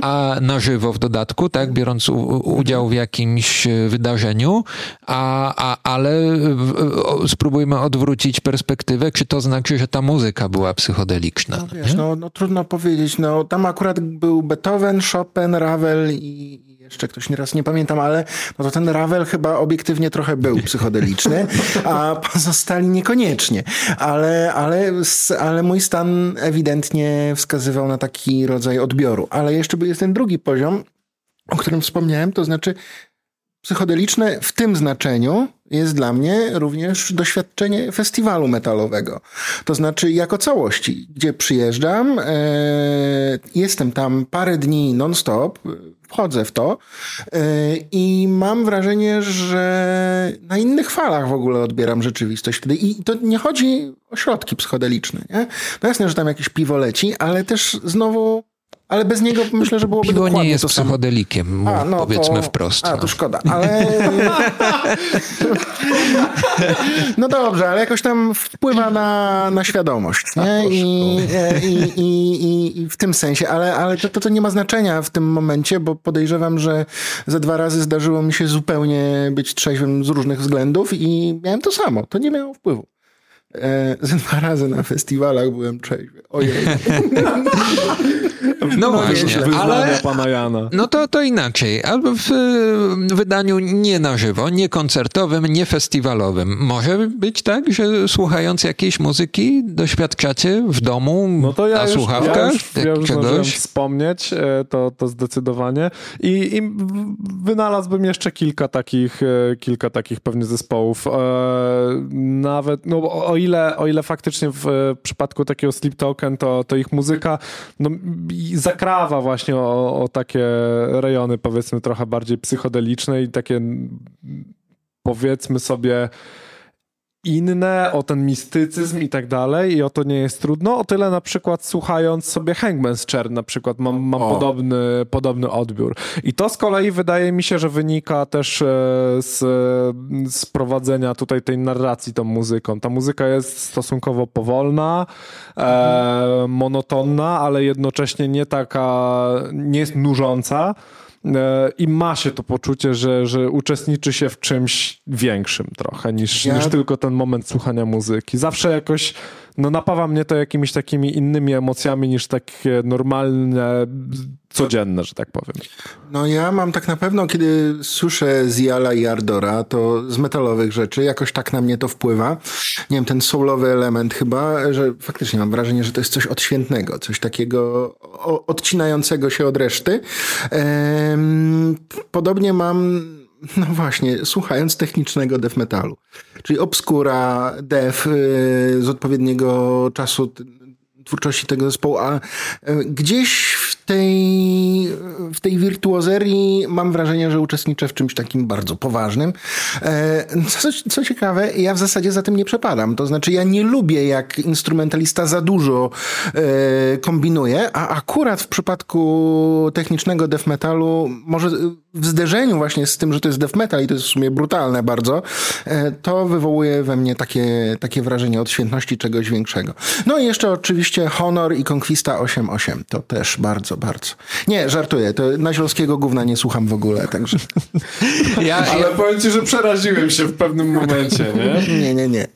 a na żywo w dodatku, tak, biorąc udział w jakimś e, wydarzeniu, a, a, ale spróbujmy odwrócić perspektywę, czy to znaczy, że ta muzyka była psychodeliczna. No wiesz, no, no trudno powiedzieć. No, tam akurat był Beethoven, Chopin, Ravel i jeszcze ktoś nieraz nie pamiętam, ale no to ten Ravel chyba obiektywnie trochę był psychodeliczny, a pozostali niekoniecznie. Ale, ale, ale mój stan ewidentnie wskazywał na taki rodzaj odbioru. Ale jeszcze jest ten drugi poziom, o którym wspomniałem, to znaczy psychodeliczne w tym znaczeniu jest dla mnie również doświadczenie festiwalu metalowego. To znaczy jako całości, gdzie przyjeżdżam, e, jestem tam parę dni non-stop, wchodzę w to e, i mam wrażenie, że na innych falach w ogóle odbieram rzeczywistość wtedy. I to nie chodzi o środki psychodeliczne. Nie? No jasne, że tam jakieś piwo leci, ale też znowu... Ale bez niego myślę, że byłoby Piwo dokładnie nie jest to psychodelikiem, A, no powiedzmy to, wprost. A, no. to szkoda, ale... no dobrze, ale jakoś tam wpływa na, na świadomość, nie? I, e, i, i, i, I w tym sensie, ale, ale to, to, to nie ma znaczenia w tym momencie, bo podejrzewam, że ze dwa razy zdarzyło mi się zupełnie być trzeźwym z różnych względów i miałem to samo. To nie miało wpływu. E, ze dwa razy na festiwalach byłem trzeźwy. Ojej. No właśnie, Wyznania ale... pana Jana. No to, to inaczej. Albo w y, wydaniu nie na żywo, nie koncertowym, nie festiwalowym. Może być tak, że słuchając jakiejś muzyki doświadczacie w domu No to ja na już, słuchawkach ja już, ja już czegoś. wspomnieć, e, to, to zdecydowanie. I, I wynalazłbym jeszcze kilka takich, e, kilka takich pewnie zespołów. E, Nawet, no o ile, o ile faktycznie w przypadku takiego Sleep Token, to, to ich muzyka no, zakrawa właśnie o, o takie rejony powiedzmy trochę bardziej psychodeliczne i takie powiedzmy sobie inne, o ten mistycyzm i tak dalej i o to nie jest trudno, o tyle na przykład słuchając sobie Hangman's Chair na przykład mam, mam podobny, podobny odbiór. I to z kolei wydaje mi się, że wynika też e, z, z prowadzenia tutaj tej narracji tą muzyką. Ta muzyka jest stosunkowo powolna, e, monotonna, ale jednocześnie nie taka, nie jest nużąca. E, i ma się to poczucie, że, że uczestniczy się w czymś większym trochę niż, ja... niż tylko ten moment słuchania muzyki. Zawsze jakoś no, napawa mnie to jakimiś takimi innymi emocjami niż takie normalne codzienne, że tak powiem. No ja mam tak na pewno, kiedy słyszę Ziala i Ardora, to z metalowych rzeczy jakoś tak na mnie to wpływa. Nie wiem, ten soulowy element chyba, że faktycznie mam wrażenie, że to jest coś odświętnego, coś takiego odcinającego się od reszty. Podobnie mam no właśnie, słuchając technicznego death metalu. Czyli obskura, death y, z odpowiedniego czasu twórczości tego zespołu, a e, gdzieś w tej, w tej wirtuozerii mam wrażenie, że uczestniczę w czymś takim bardzo poważnym. E, co, co ciekawe, ja w zasadzie za tym nie przepadam. To znaczy, ja nie lubię, jak instrumentalista za dużo e, kombinuje, a akurat w przypadku technicznego death metalu, może w zderzeniu właśnie z tym, że to jest death metal i to jest w sumie brutalne bardzo, to wywołuje we mnie takie, takie wrażenie odświętności czegoś większego. No i jeszcze oczywiście Honor i Conquista 8.8. To też bardzo, bardzo. Nie, żartuję. To na Śląskiego gówna nie słucham w ogóle, także... Ja, Ale ja... powiem ci, że przeraziłem się w pewnym momencie, nie? Nie, nie, nie.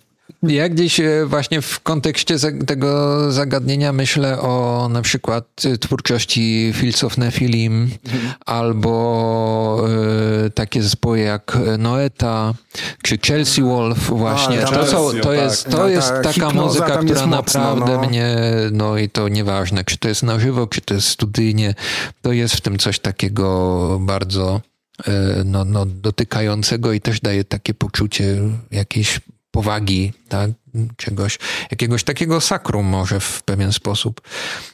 Ja gdzieś e, właśnie w kontekście tego zagadnienia myślę o na przykład e, twórczości Fields of Nephilim mhm. albo y, takie zespoły jak Noeta czy Chelsea Wolf właśnie. A, to, są, to jest, to tak. jest ta taka muzyka, która naprawdę no. mnie, no i to nieważne, czy to jest na żywo, czy to jest studyjnie, to jest w tym coś takiego bardzo no, no, dotykającego i też daje takie poczucie jakiejś powagi, tak? czegoś, jakiegoś takiego sakrum może w pewien sposób.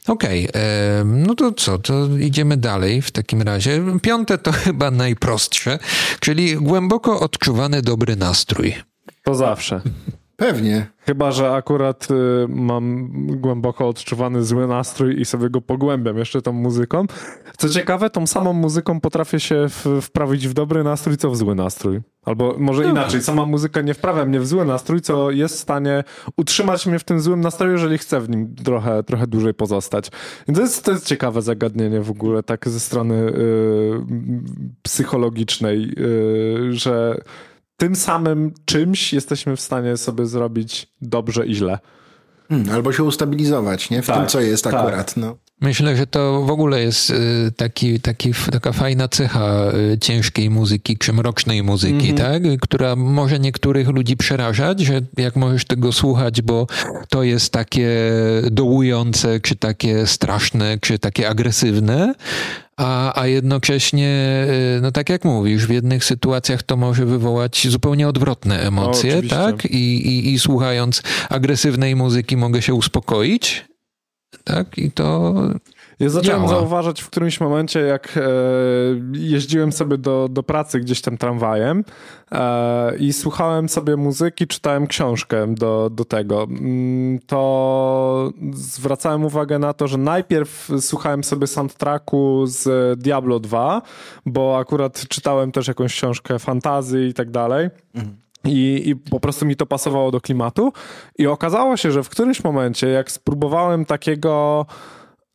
Okej, okay, no to co, to idziemy dalej w takim razie. Piąte to chyba najprostsze, czyli głęboko odczuwany dobry nastrój. To zawsze. Pewnie. Chyba, że akurat y, mam głęboko odczuwany zły nastrój i sobie go pogłębiam jeszcze tą muzyką. Co ciekawe, tą samą muzyką potrafię się w, wprawić w dobry nastrój, co w zły nastrój. Albo może no. inaczej, sama muzyka nie wprawia mnie w zły nastrój, co jest w stanie utrzymać mnie w tym złym nastroju, jeżeli chcę w nim trochę, trochę dłużej pozostać. I to jest, to jest ciekawe zagadnienie w ogóle, tak ze strony y, psychologicznej, y, że tym samym czymś jesteśmy w stanie sobie zrobić dobrze i źle. Hmm, albo się ustabilizować, nie? W tak, tym, co jest tak. akurat. No. Myślę, że to w ogóle jest y, taki, taki, taka fajna cecha y, ciężkiej muzyki, czy mrocznej muzyki, mm -hmm. tak? Która może niektórych ludzi przerażać, że jak możesz tego słuchać, bo to jest takie dołujące, czy takie straszne, czy takie agresywne, a, a jednocześnie, y, no tak jak mówisz, w jednych sytuacjach to może wywołać zupełnie odwrotne emocje, no, tak? I, i, I słuchając agresywnej muzyki mogę się uspokoić, tak? I to ja zacząłem działa. zauważać w którymś momencie, jak e, jeździłem sobie do, do pracy gdzieś tam tramwajem e, i słuchałem sobie muzyki, czytałem książkę do, do tego, mm, to zwracałem uwagę na to, że najpierw słuchałem sobie soundtracku z Diablo 2, bo akurat czytałem też jakąś książkę fantazy i tak dalej. Mhm. I, I, po prostu mi to pasowało do klimatu. I okazało się, że w którymś momencie, jak spróbowałem takiego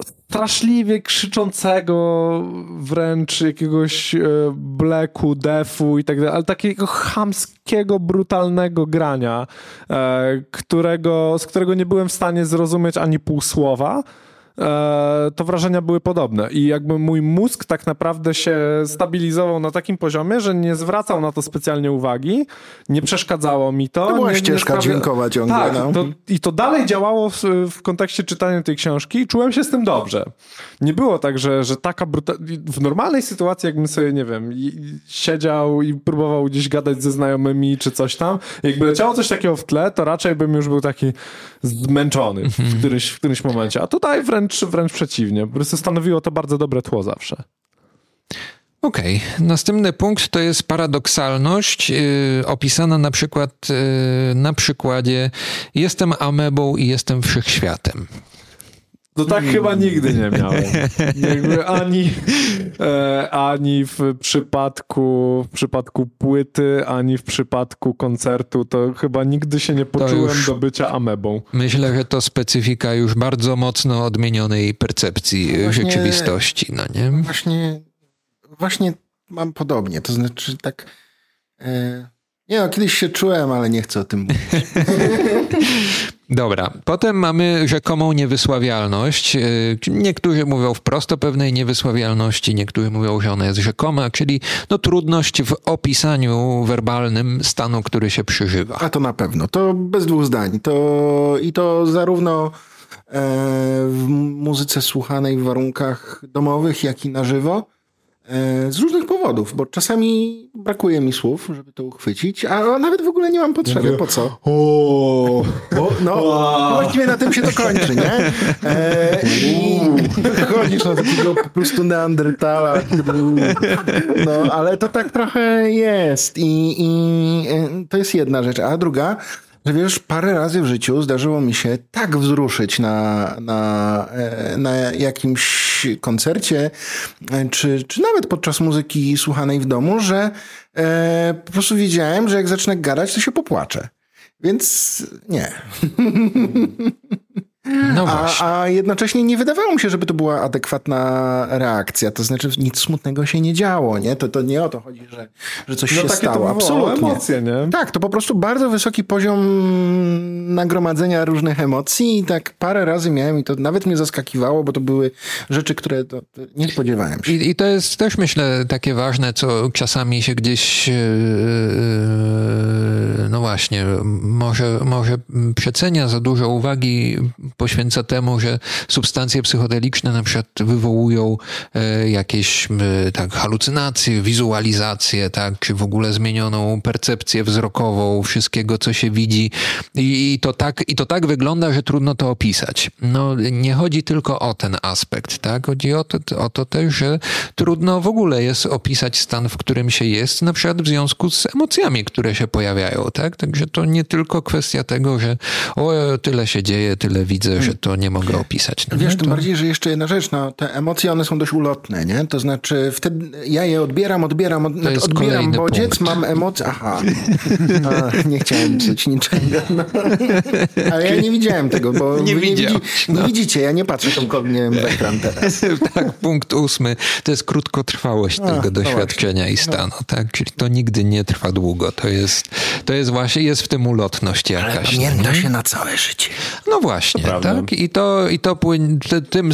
straszliwie krzyczącego wręcz jakiegoś e, bleku, defu i tak dalej, ale takiego chamskiego, brutalnego grania, e, którego, z którego nie byłem w stanie zrozumieć ani pół słowa, to wrażenia były podobne. I jakby mój mózg tak naprawdę się stabilizował na takim poziomie, że nie zwracał na to specjalnie uwagi, nie przeszkadzało mi to. To była nie, ścieżka nie dźwiękowa ciągle. Tak, no. to, i to dalej działało w, w, kontekście czytania tej książki i czułem się z tym dobrze. Nie było tak, że, że taka bruta... w normalnej sytuacji, jakbym sobie, nie wiem, siedział i próbował gdzieś gadać ze znajomymi czy coś tam, jakby leciało coś takiego w tle, to raczej bym już był taki zmęczony w którymś, w którymś momencie. A tutaj wręcz wręcz, wręcz przeciwnie. Po prostu stanowiło to bardzo dobre tło zawsze. Okej, okay. następny punkt to jest paradoksalność, yy, opisana na przykład yy, na przykładzie jestem amebą i jestem wszechświatem. To tak chyba nigdy nie miałem. Jakby ani, e, ani w przypadku, w przypadku płyty, ani w przypadku koncertu, to chyba nigdy się nie poczułem do bycia amebą. Myślę, że to specyfika już bardzo mocno odmienionej percepcji no właśnie, rzeczywistości, no nie? Właśnie, właśnie mam podobnie, to znaczy tak... E, nie no, kiedyś się czułem, ale nie chcę o tym mówić. Dobra, potem mamy rzekomą niewysławialność. E, niektórzy mówią wprost o pewnej niewysławialności, niektórzy mówią, że ona jest rzekoma, czyli no, trudność w opisaniu werbalnym stanu, który się przeżywa. A to na pewno, to bez dwóch zdań. To, I to zarówno e, w muzyce słuchanej w warunkach domowych, jak i na żywo. E, z różnych powodów, bo czasami brakuje mi słów, żeby to uchwycić, a nawet w ogóle nie mam potrzeby. Po co? O, no, właściwie na tym się to kończy, nie? E, I chodzisz na takiego po prostu neandertala. No, ale to tak trochę jest. I, I e, to jest jedna rzecz. A druga, że wiesz, parę razy w życiu zdarzyło mi się tak wzruszyć na, na, e, na jakimś koncercie, e, czy, czy nawet podczas muzyki słuchanej w domu, że e, po prostu wiedziałem, że jak zacznę gadać, to się popłaczę. Więc nie. No a, a, jednocześnie nie wydawało mi się, żeby to była adekwatna reakcja. To znaczy nic smutnego się nie działo, nie? To, to nie o to chodzi, że, że coś no się stało. Absolutnie. Emocje, nie? Tak, to po prostu bardzo wysoki poziom nagromadzenia różnych emocji i tak parę razy miałem i to nawet mnie zaskakiwało, bo to były rzeczy, które to, to nie spodziewałem się. I, I, to jest też myślę takie ważne, co czasami się gdzieś yy, no właśnie, może, może przecenia za dużo uwagi poświęca temu, że substancje psychodeliczne na przykład wywołują e, jakieś tak, halucynacje, wizualizacje, tak, czy w ogóle zmienioną percepcję wzrokową wszystkiego, co się widzi. I, to tak, I to tak wygląda, że trudno to opisać. No, nie chodzi tylko o ten aspekt, tak? Chodzi o to, o to też, że trudno w ogóle jest opisać stan, w którym się jest, na przykład w związku z emocjami, które się pojawiają, tak? Także to nie tylko kwestia tego, że o, tyle się dzieje, tyle widzę, widzę, że to nie mogę opisać. No Wiesz, tym bardziej, że jeszcze jedna rzecz, no, te emocje, one są dość ulotne, nie? To znaczy, wtedy ja je odbieram, odbieram, od, znaczy, odbieram bodziec, punkt. mam emocje, aha, A, nie chciałem psuć niczego, no. ale ja nie widziałem tego, bo nie, wy nie, widzi, no. nie widzicie, ja nie patrzę nie w ekran teraz. tak, punkt ósmy, to jest krótkotrwałość A, tego no doświadczenia i stanu, tak? Czyli to nigdy nie trwa długo, to jest, to jest właśnie, jest w tym ulotność jakaś. Ale pamięta się na całe życie. No właśnie, tak? I to, i to płyn, tym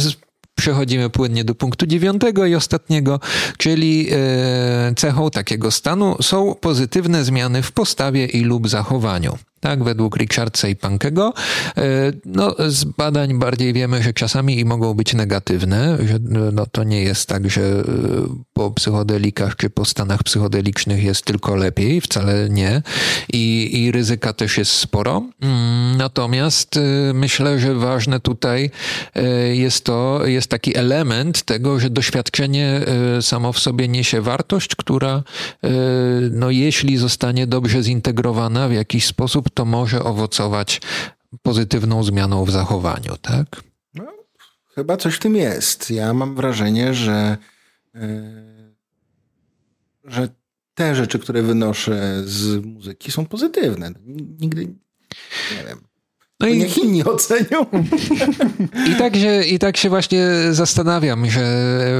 przechodzimy płynnie do punktu dziewiątego i ostatniego, czyli e, cechą takiego stanu są pozytywne zmiany w postawie i lub zachowaniu. Tak, według Richardsa i Pankego. E, no, z badań bardziej wiemy, że czasami i mogą być negatywne, że no, to nie jest tak, że e, po psychodelikach czy po stanach psychodelicznych jest tylko lepiej, wcale nie. I, i ryzyka też jest sporo. Mm, natomiast e, myślę, że ważne tutaj jest to, jest taki element tego, że doświadczenie samo w sobie niesie wartość, która, no, jeśli zostanie dobrze zintegrowana w jakiś sposób, to może owocować pozytywną zmianą w zachowaniu, tak? No, chyba coś w tym jest. Ja mam wrażenie, że, yy, że te rzeczy, które wynoszę z muzyki są pozytywne. Nigdy, nie wiem, no i niech inni ocenią. I tak, się, I tak się właśnie zastanawiam, że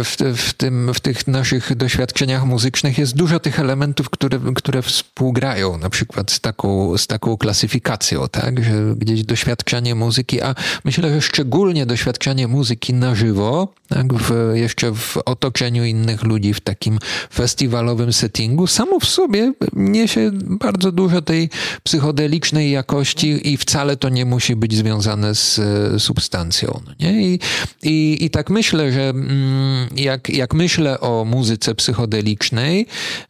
w, w, tym, w tych naszych doświadczeniach muzycznych jest dużo tych elementów, które, które współgrają, na przykład z taką, z taką klasyfikacją, tak? Że gdzieś doświadczenie muzyki, a myślę, że szczególnie doświadczenie muzyki na żywo, tak? W, jeszcze w otoczeniu innych ludzi, w takim festiwalowym settingu, samo w sobie niesie bardzo dużo tej psychodelicznej jakości i wcale to nie musi być związane z e, substancją. No nie? I, i, I tak myślę, że mm, jak, jak myślę o muzyce psychodelicznej,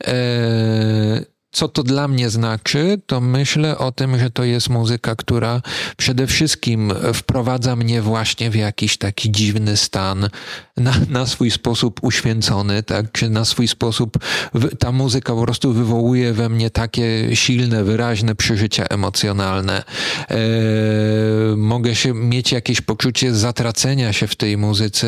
e, co to dla mnie znaczy, to myślę o tym, że to jest muzyka, która przede wszystkim wprowadza mnie właśnie w jakiś taki dziwny stan, na, na swój sposób uświęcony, tak, czy na swój sposób ta muzyka po prostu wywołuje we mnie takie silne, wyraźne przeżycia emocjonalne. E, mogę się mieć jakieś poczucie zatracenia się w tej muzyce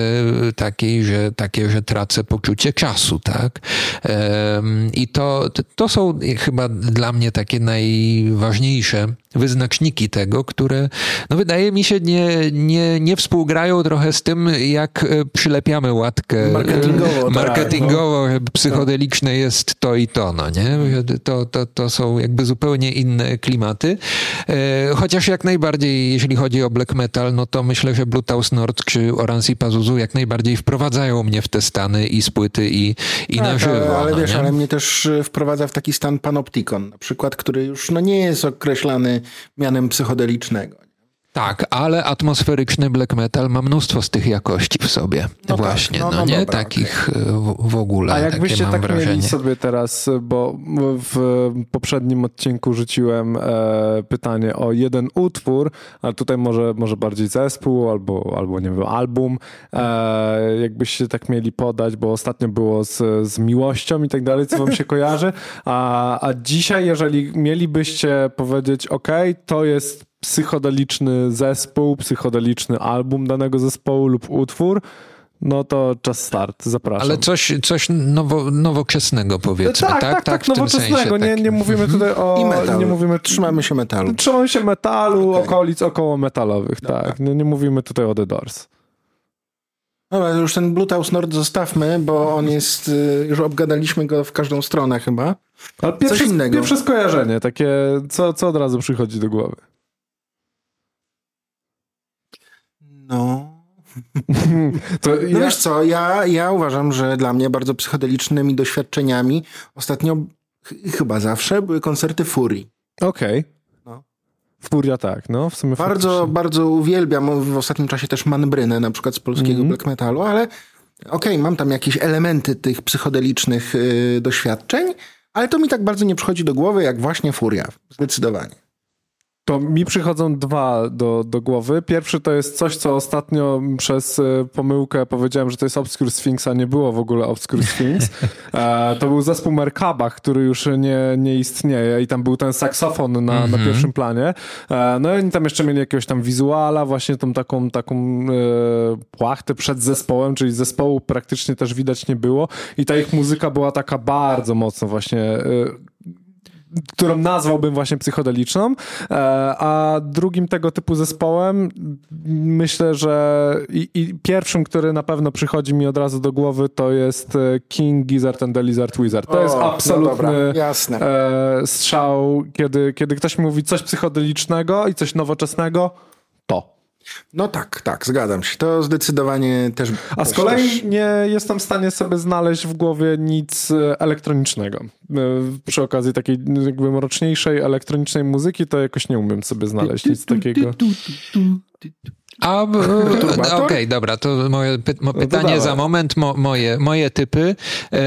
takiej, że takie, że tracę poczucie czasu, tak. E, I to, to są chyba dla mnie takie najważniejsze wyznaczniki tego, które no wydaje mi się nie, nie, nie współgrają trochę z tym, jak e, przylepiamy łatkę marketingowo, marketingowo tak, no. psychodeliczne jest to i to, no nie? To, to, to są jakby zupełnie inne klimaty. E, chociaż jak najbardziej, jeśli chodzi o black metal, no to myślę, że Bluetooth Nord czy Oransi Pazuzu jak najbardziej wprowadzają mnie w te stany i spłyty i, i tak, na żywo. Ale no, wiesz, nie? ale mnie też e, wprowadza w taki stan panoptikon, na przykład, który już no, nie jest określany mianem psychodelicznego. Tak, ale atmosferyczny black metal ma mnóstwo z tych jakości w sobie. No tak, Właśnie, tak, no, no, nie? Dobra, Takich okay. w, w, ogóle. A jakbyście tak wrażenie. mieli sobie teraz, bo w poprzednim odcinku rzuciłem e, pytanie o jeden utwór, a tutaj może, może bardziej zespół albo, albo nie wiem, album. E, jakbyście tak mieli podać, bo ostatnio było z, z miłością i tak dalej, co wam się kojarzy, a, a dzisiaj, jeżeli mielibyście powiedzieć, ok, to jest psychodeliczny zespół, psychodeliczny album danego zespołu lub utwór, no to czas start, zapraszam. Ale coś, coś nowo, nowoczesnego powiedzmy, tak? Tak, tak, tak, tak nowoczesnego. Nie, nie mówimy tutaj o... I metal. Nie mówimy, trzymamy się metalu. Trzymamy się metalu, okay. okolic około metalowych, Dobra. tak. Nie, nie mówimy tutaj o The Doors. Dobra, już ten Bluetooth Nord zostawmy, bo on jest, y, już obgadaliśmy go w każdą stronę chyba. Ale pierwsze, Coś innego. Pierwsze skojarzenie, takie, co, co od razu przychodzi do głowy? No. To no ja... wiesz co, ja, ja uważam, że dla mnie bardzo psychodelicznymi doświadczeniami ostatnio, ch chyba zawsze, były koncerty Furii. Okej. Okay. No. Furia tak, no w sumie Bardzo, faktycznie. bardzo uwielbiam w ostatnim czasie też Manbrynę, na przykład z polskiego mm -hmm. black metalu, ale okej, okay, mam tam jakieś elementy tych psychodelicznych yy, doświadczeń, ale to mi tak bardzo nie przychodzi do głowy, jak właśnie Furia. Zdecydowanie. To mi przychodzą dwa do, do głowy. Pierwszy to jest coś, co ostatnio przez e, pomyłkę powiedziałem, że to jest Obscure Sphinx, a nie było w ogóle Obscure Sphinx. E, to był zespół Merkabach, który już nie, nie istnieje i tam był ten saksofon na, na mhm. pierwszym planie. E, no i oni tam jeszcze mieli jakiegoś tam wizuala, właśnie tą taką, taką płachtę przed zespołem, czyli zespołu praktycznie też widać nie było i ta ich muzyka była taka bardzo mocno właśnie którą nazwałbym właśnie psychodeliczną, e, a drugim tego typu zespołem myślę, że i, i, pierwszym, który na pewno przychodzi mi od razu do głowy to jest e, King Gizzard and the Lizard Wizard. To o, jest no absolutny no strzał, kiedy, kiedy ktoś mi mówi coś psychodelicznego i coś nowoczesnego, to. No tak, tak, zgadzam się. To zdecydowanie też. A z kolei też... nie jestem w stanie sobie znaleźć w głowie nic e, elektronicznego. E, przy okazji takiej jakby mroczniejszej elektronicznej muzyki, to jakoś nie umiem sobie znaleźć nic takiego. A, okej, okay, dobra, to moje py no pytanie no za moment, mo moje, moje typy. E, e,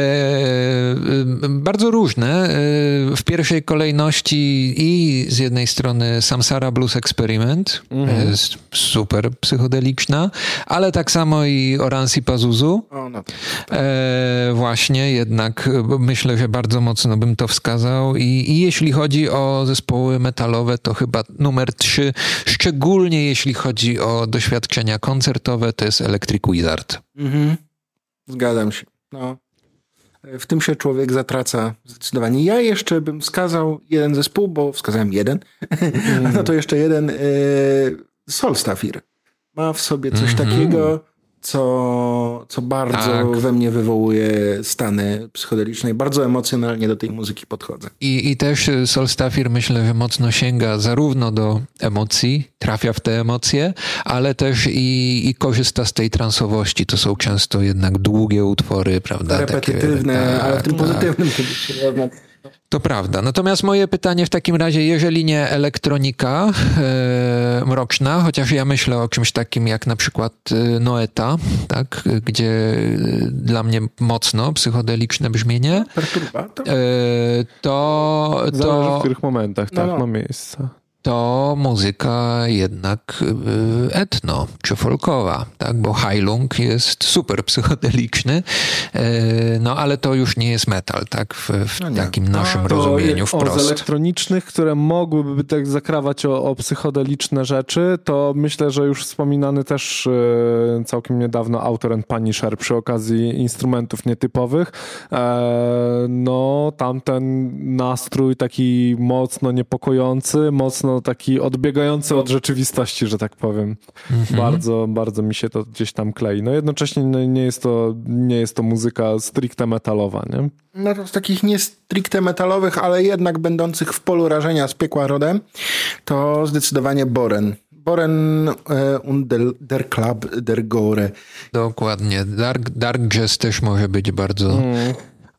bardzo różne. E, w pierwszej kolejności i z jednej strony Samsara Blues Experiment, mhm. jest super psychodeliczna, ale tak samo i Oransi Pazuzu. O, no e, właśnie, jednak myślę, że bardzo mocno bym to wskazał. I, I jeśli chodzi o zespoły metalowe, to chyba numer trzy, szczególnie jeśli chodzi o doświadczenia koncertowe to jest Electric Wizard. Mhm. Zgadzam się. No. W tym się człowiek zatraca zdecydowanie. Ja jeszcze bym wskazał jeden zespół, bo wskazałem jeden. Mm. no to jeszcze jeden. E, Solstafir. Ma w sobie coś mm -hmm. takiego co, co bardzo tak. we mnie wywołuje stany psychodeliczne i bardzo emocjonalnie do tej muzyki podchodzę. I, i też Solstafir myślę, że mocno sięga zarówno do emocji, trafia w te emocje, ale też i, i korzysta z tej transowości. To są często jednak długie utwory, prawda? Repetytywne, Takie, ale w tym tak. pozytywnym To prawda. Natomiast moje pytanie w takim razie, jeżeli nie elektronika e, mroczna, chociaż ja myślę o czymś takim jak na przykład e, Noeta, tak, gdzie e, dla mnie mocno psychodeliczne brzmienie, Perturbator? e, to, Zależy w to, których momentach, No, tak, no. ma miejsce. To muzyka jednak e, etno czy folkowa, tak? bo Heilung jest super psychodeliczny, e, no ale to już nie jest metal, tak? W, w No takim naszym No, To rozumieniu o, z wprost. elektronicznych, które mogłyby tak zakrawać o, o psychodeliczne rzeczy, to myślę, że już wspominany też e, całkiem niedawno autor Punisher przy okazji instrumentów nietypowych. E, no, tamten nastrój taki mocno niepokojący, mocno taki odbiegający od rzeczywistości, że tak powiem. Mhm. Bardzo, bardzo mi się to gdzieś tam klei. No jednocześnie no, nie jest to, nie jest to muzyka stricte metalowa, nie? No to z takich nie stricte metalowych, ale jednak będących w polu rażenia z piekła rodem, to zdecydowanie Boren. Boren e, und der, der Club der Gore. Dokładnie. Dark, dark jazz też może być bardzo,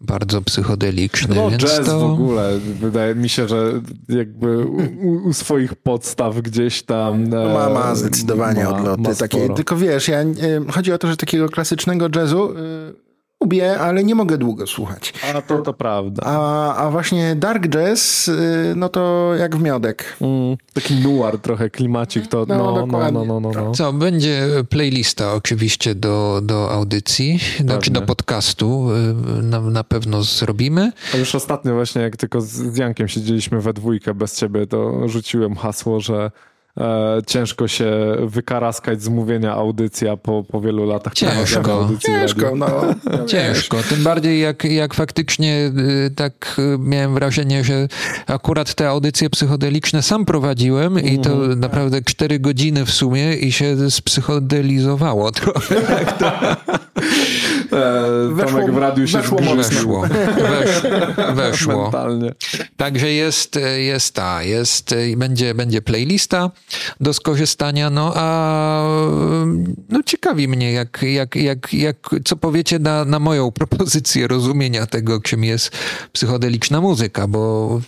bardzo psychodeliczny, No więc jazz to... w ogóle, wydaje mi się, że jakby u, u swoich podstaw gdzieś tam... e, Ma, ma zdecydowanie ma- odloty ma takie. Tylko wiesz, ja, e, chodzi o to, że takiego klasycznego jazzu e, lubię, ale nie mogę długo słuchać. A to, to prawda. A, a właśnie dark jazz, e, no to jak w miodek. Mm, taki noir trochę, klimacik to, No, no, no, no, dokładnie. no, no, no. Co, będzie playlista oczywiście do, do audycji, znaczy do podcastu y, na, na pewno zrobimy. A już ostatnio właśnie, jak tylko z, z Jankiem siedzieliśmy we dwójkę bez ciebie, to rzuciłem hasło, że e, ciężko się wykaraskać z mówienia audycja po, po wielu latach Ciężko. Ciężko, no. no Ciężko, tym bardziej jak, jak faktycznie y, tak y, miałem wrażenie, że akurat te audycje psychodeliczne sam prowadziłem i to Mhm. naprawdę cztery godziny w sumie i się spsychodelizowało trochę. E, Weszło- Tomek w radiu się weszło Weszło, wesz, weszło. mentalnie. Także jest, jest ta, jest i będzie, będzie playlista do skorzystania, no a no ciekawi mnie, jak, jak, jak, jak, co powiecie na, na moją propozycję rozumienia tego, czym jest psychodeliczna muzyka, bo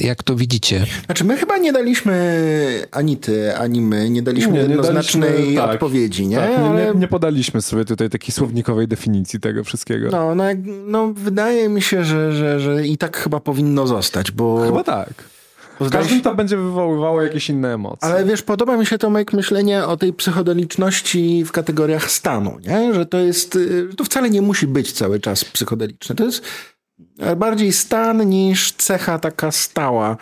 jak to widzicie? Znaczy, my chyba nie daliśmy ani ty, ani my, nie daliśmy Nie, nie jednoznacznej daliśmy, tak. odpowiedzi, nie? Tak, nie, Ale nie, nie podaliśmy sobie tutaj takiej słownikowej definicji tego wszystkiego. No, no, no, wydaje mi się, że, że, że i tak chyba powinno zostać, bo... Chyba tak. bo W każdym się, to będzie wywoływało jakieś inne emocje. ale wiesz, podoba mi się Tomek myślenie o tej psychodeliczności w kategoriach stanu, nie? Że to jest, y, to wcale nie musi być cały czas psychodeliczne. To jest bardziej stan niż cecha taka stała.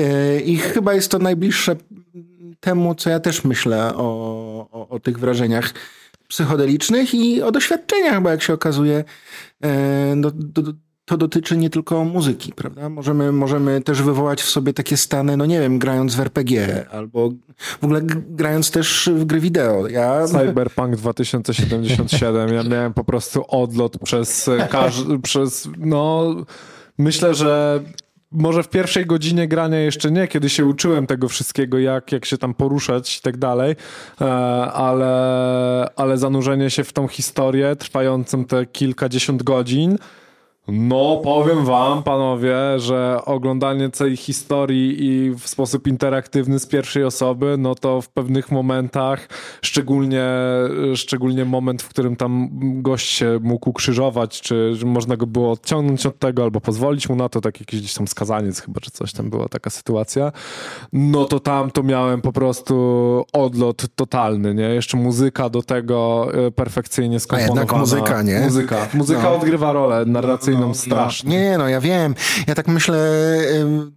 Y, I chyba jest to najbliższe temu, co ja też myślę o, o, o tych wrażeniach psychodelicznych i o doświadczeniach, bo jak się okazuje, e, do, do, to dotyczy nie tylko muzyki, prawda? Możemy, możemy też wywołać w sobie takie stany, no nie wiem, grając w RPG albo w ogóle grając też w gry wideo. Ja, Cyberpunk 2077, ja miałem po prostu odlot przez przez, no, myślę, że może w pierwszej godzinie grania jeszcze nie, kiedy się uczyłem tego wszystkiego, jak, jak się tam poruszać i tak dalej, e, ale, ale zanurzenie się w tą historię trwającą te kilkadziesiąt godzin, no, powiem wam, panowie, że oglądanie całej historii i w sposób interaktywny z pierwszej osoby, no to w pewnych momentach, szczególnie, szczególnie moment, w którym tam gość się mógł ukrzyżować, czy można go było odciągnąć od tego, albo pozwolić mu na to, tak jakiś gdzieś tam skazaniec chyba, czy coś tam była taka sytuacja, no to tam to miałem po prostu odlot totalny, nie? Jeszcze muzyka do tego e, perfekcyjnie skomponowana. jednak muzyka, nie? Muzyka. Muzyka No. odgrywa rolę narracyjną strasznie. Nie, no ja wiem. Ja tak myślę,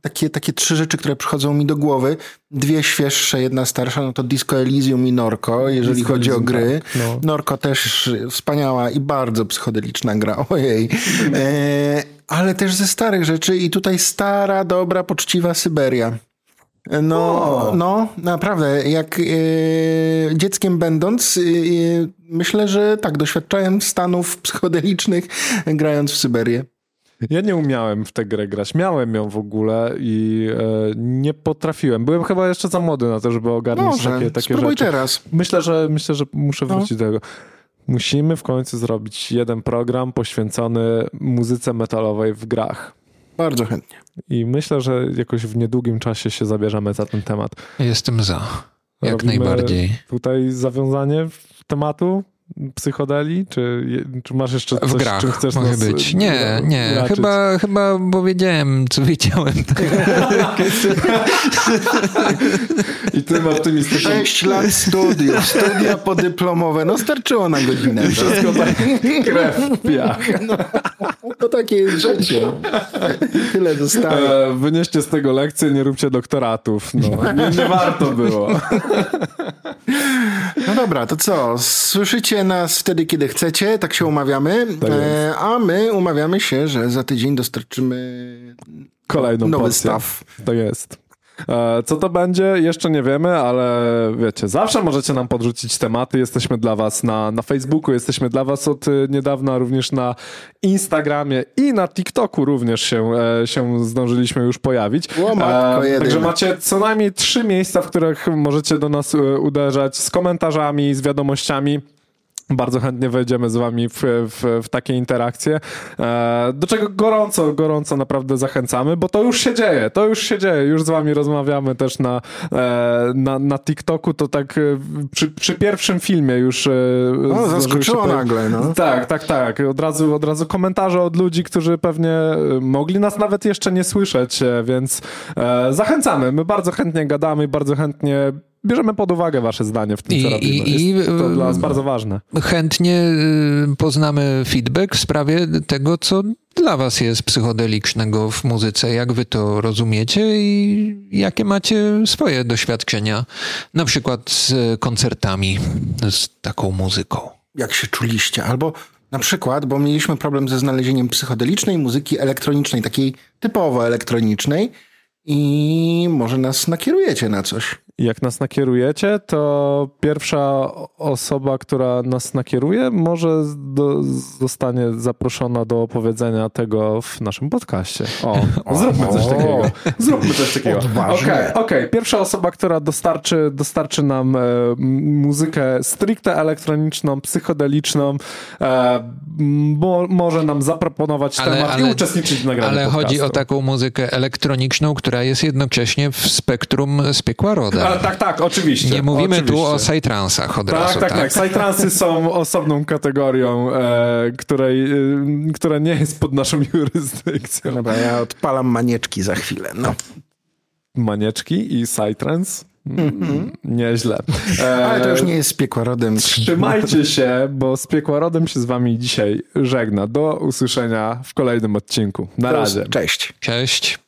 takie, takie trzy rzeczy, które przychodzą mi do głowy. Dwie świeższe, jedna starsza, no to Disco Elysium i Norco, jeżeli Disco chodzi o Elysium, gry. tak, no. Norco też wspaniała i bardzo psychodeliczna gra, ojej. E, ale też ze starych rzeczy i tutaj stara, dobra, poczciwa Syberia. No, O. no, naprawdę. Jak e, dzieckiem będąc, e, myślę, że tak, doświadczałem stanów psychodelicznych grając w Syberię. Ja nie umiałem w tę grę grać. Miałem ją w ogóle i e, nie potrafiłem. Byłem chyba jeszcze za młody na to, żeby ogarnąć Może, takie, takie spróbuj rzeczy. teraz. Myślę, że myślę, że muszę No. wrócić do tego. Musimy w końcu zrobić jeden program poświęcony muzyce metalowej w grach. Bardzo chętnie. I myślę, że jakoś w niedługim czasie się zabierzemy za ten temat. Jestem za. Jak Robimy najbardziej. Tutaj zawiązanie tematu psychodeli? Czy, czy masz jeszcze coś, W grach czym chcesz może nas być. Nie, nie. raczyć? Chyba, chyba powiedziałem, co wiedziałem. I tym optymistycznym Sześć lat studiów, studia podyplomowe, no starczyło na godzinę. tak? wszystko tak krew w piach. To takie jest życie. Tyle zostaje. E, wynieście z tego lekcję, nie róbcie doktoratów. No, nie, nie warto było. No dobra, to co? Słyszycie nas wtedy, kiedy chcecie, tak się umawiamy. Tak. E, a my umawiamy się, że za tydzień dostarczymy Kolejną nowy porcję. staw. Tak jest. E, Co to będzie? Jeszcze nie wiemy, ale wiecie, zawsze możecie nam podrzucić tematy. Jesteśmy dla Was na, na Facebooku, jesteśmy dla Was od y, niedawna również na Instagramie i na TikToku również się, e, się zdążyliśmy już pojawić. O, matko jedyna. także macie co najmniej trzy miejsca, w których możecie do nas e, uderzać z komentarzami, z wiadomościami. Bardzo chętnie wejdziemy z wami w, w, w takie interakcje, e, do czego gorąco, gorąco naprawdę zachęcamy, bo to już się dzieje, to już się dzieje, już z wami rozmawiamy też na, e, na, na TikToku, to tak e, przy, przy pierwszym filmie już... No, się zaskoczyło pojawić- nagle, no. Tak, tak, tak, od razu, od razu komentarze od ludzi, którzy pewnie mogli nas nawet jeszcze nie słyszeć, więc zachęcamy, my bardzo chętnie gadamy, bardzo chętnie bierzemy pod uwagę wasze zdanie w tym, co I- robimy. i- Jest to dla nas bardzo ważne. Chętnie y, poznamy feedback w sprawie tego, co dla was jest psychodelicznego w muzyce, jak wy to rozumiecie i jakie macie swoje doświadczenia, na przykład z koncertami, z taką muzyką. Jak się czuliście? Albo na przykład, bo mieliśmy problem ze znalezieniem psychodelicznej muzyki elektronicznej, takiej typowo elektronicznej i może nas nakierujecie na coś. Jak nas nakierujecie, to pierwsza osoba, która nas nakieruje, może do, zostanie zaproszona do opowiedzenia tego w naszym podcaście. O, zróbmy coś takiego. Zróbmy coś takiego. Okej, okej. Pierwsza osoba, która dostarczy, dostarczy nam e, muzykę stricte elektroniczną, psychodeliczną, e, mo, może nam zaproponować Ale- temat ale- i uczestniczyć w nagraniu Ale chodzi o podcastu. taką muzykę elektroniczną, która jest jednocześnie w spektrum z piekła roda. A, tak, tak, oczywiście. Nie mówimy oczywiście. tu o psytransach od Tak, razu. tak, tak. Psytransy są osobną kategorią, e, której, e, która nie jest pod naszą jurysdykcją. Dobra, ja odpalam manieczki za chwilę. No. Manieczki i psytrance? Mm, Nieźle. E, Ale to już nie jest z piekła rodem. Trzymajcie się, bo z piekła rodem się z wami dzisiaj żegna. Do usłyszenia w kolejnym odcinku. Na razie. Cześć. Cześć.